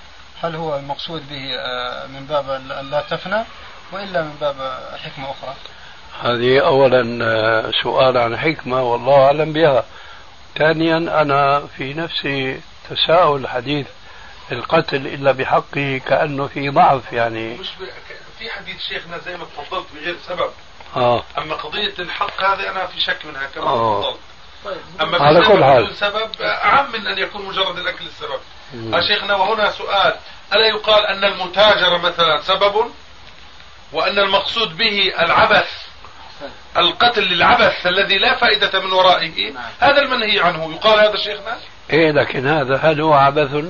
هل هو المقصود به آه من باب لا تفنى وإلا من باب حكمة أخرى؟ هذه أولا سؤال عن حكمة والله أعلم بها. ثانيا أنا في نفسي تساؤل حديث القتل إلا بحقه كأنه في ضعف يعني. مش ب... في حديث شيخنا زي ما تفضلت بغير سبب. آه. أما قضية الحق هذه أنا في شك منها كما آه. تفضلت. طيب أما على بسبب كل حال. بدون سبب أعم من أن يكون مجرد الأكل السبب. مم. يا شيخنا وهنا سؤال. ألا يقال أن المتاجره مثلا سبب وأن المقصود به العبث القتل للعبث الذي لا فائدة من ورائه؟ هذا المنهي عنه. يقال هذا شيخنا؟ إيه لكن هذا هل هو عبث؟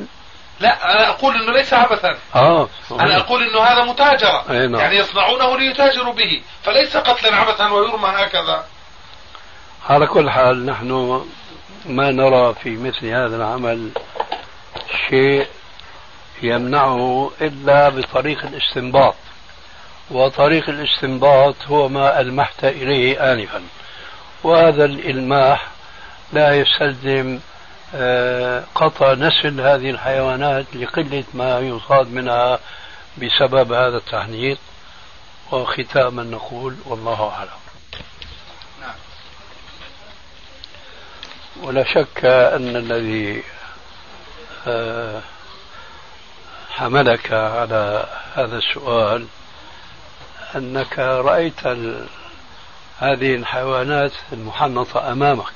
لا أنا أقول أنه ليس عبثا. آه. أنا أقول أنه هذا متاجرة. أي نعم. يعني يصنعونه ليتاجروا به. فليس قتلا عبثا ويرمى هكذا. على كل حال نحن ما نرى في مثل هذا العمل شيء يمنعه إلا بطريق الاستنباط وطريق الاستنباط هو ما ألمحت إليه آنفا وهذا الإلماح لا يستلزم آه، قطع نسل هذه الحيوانات لقلة ما يصاد منها بسبب هذا التحنيط وختاما نقول والله أعلم. ولا شك أن الذي آه، حملك على هذا السؤال أنك رأيت هذه الحيوانات المحنطة أمامك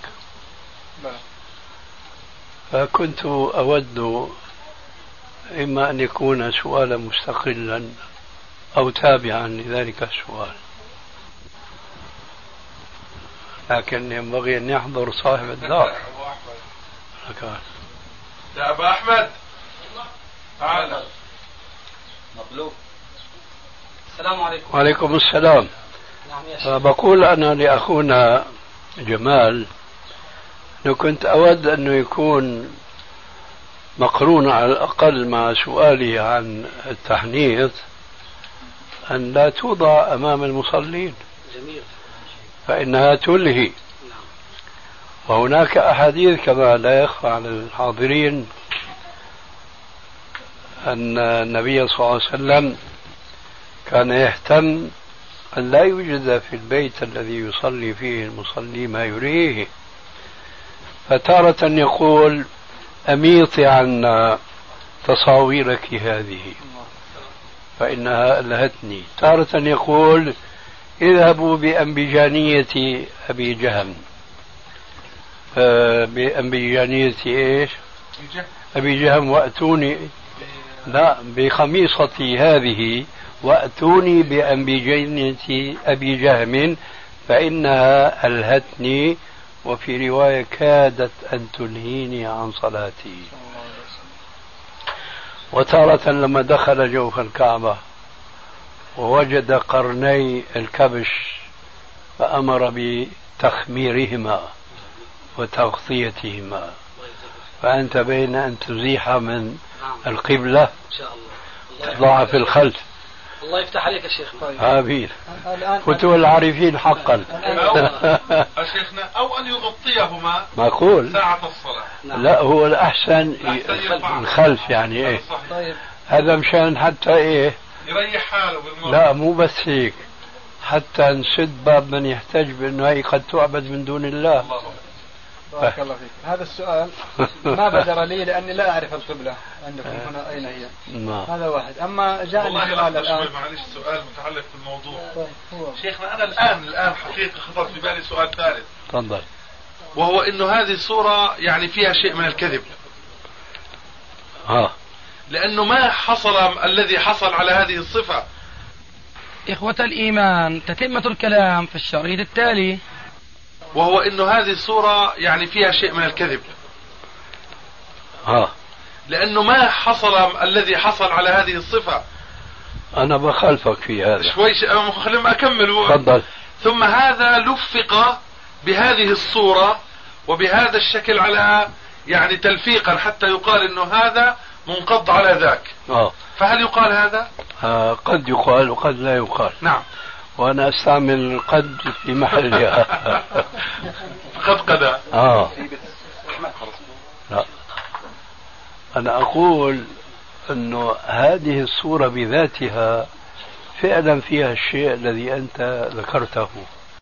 بلى. فكنت أود إما أن يكون سؤالا مستقلا أو تابعا لذلك السؤال لكن ينبغي أن يحضر صاحب الدار. أبو أحمد لك- يا أبا أحمد. تعال. مطلوب السلام عليكم. وعليكم السلام. نعم فبقول أنا لأخونا جمال. لو كنت أود أنه يكون مقرون على الأقل مع سؤالي عن التحنيط أن لا توضع أمام المصلين. جميل. فإنها تلهي. وهناك أحاديث كما لا يخفى على الحاضرين أن النبي صلى الله عليه وسلم كان يهتم أن لا يوجد في البيت الذي يصلي فيه المصلي ما يريه فتارة يقول أميطي عنا تصاويرك هذه فإنها ألهتني. تارة يقول اذهبوا بأنبجانية أبي جهم. بأنبجانية إيش؟ أبي جهم وأتوني لا بخميصتي هذه وأتوني بأنبجانية أبي جهم فإنها ألهتني وفي رواية كادت أن تلهيني عن صلاتي. وتارة لما دخل جوف الكعبة ووجد قرني الكبش فأمر بتخميرهما وتغطيتهما. فأنت بين أن تزيح من نعم. القبلة إن شاء الله. الله تضع في الخلف. الله يفتح عليك يا شيخ. آمين الآن فتوى العارفين حقا. أو يا شيخنا أو أن يغطيهما معقول؟ ساعة الصلاة. نعم. لا هو يرفع. الخلف يعني إيه. صحيح. طيب هذا مشان حتى إيه يريح حاله بالمرة لا مو بس هيك. حتى نسد باب من يحتج بأنه هي قد تعبد من دون الله. بارك الله فيك. هذا السؤال ما بدر لي لأني لا أعرف القبلة عندكم هنا أين هي. نعم. هذا واحد. أما جاءني والله سؤال الآن. معلش سؤال متعلق بالموضوع. طيب، شيخنا أنا الآن الآن حقيقة خطر في بالي سؤال ثالث. تفضل. وهو إنه هذه الصورة يعني فيها شيء من الكذب. ها لأنه ما حصل الذي حصل على هذه الصفة. إخوة الإيمان تتمة الكلام في الشريط التالي. وهو انه هذه الصورة يعني فيها شيء من الكذب. ها. لأنه ما حصل الذي حصل على هذه الصفة. أنا بخالفك في هذا. شوي ش... خلينا أكمل. تفضل. ثم هذا لفق بهذه الصورة وبهذا الشكل على يعني تلفيقا حتى يقال إنه هذا منقض على ذاك. آه. فهل يقال هذا؟ آه قد يقال وقد لا يقال. نعم. وأنا أستعمل قد في محلها. قد قدا آه. لا. أنا أقول أنه هذه الصورة بذاتها فعلا فيها الشيء الذي أنت ذكرته.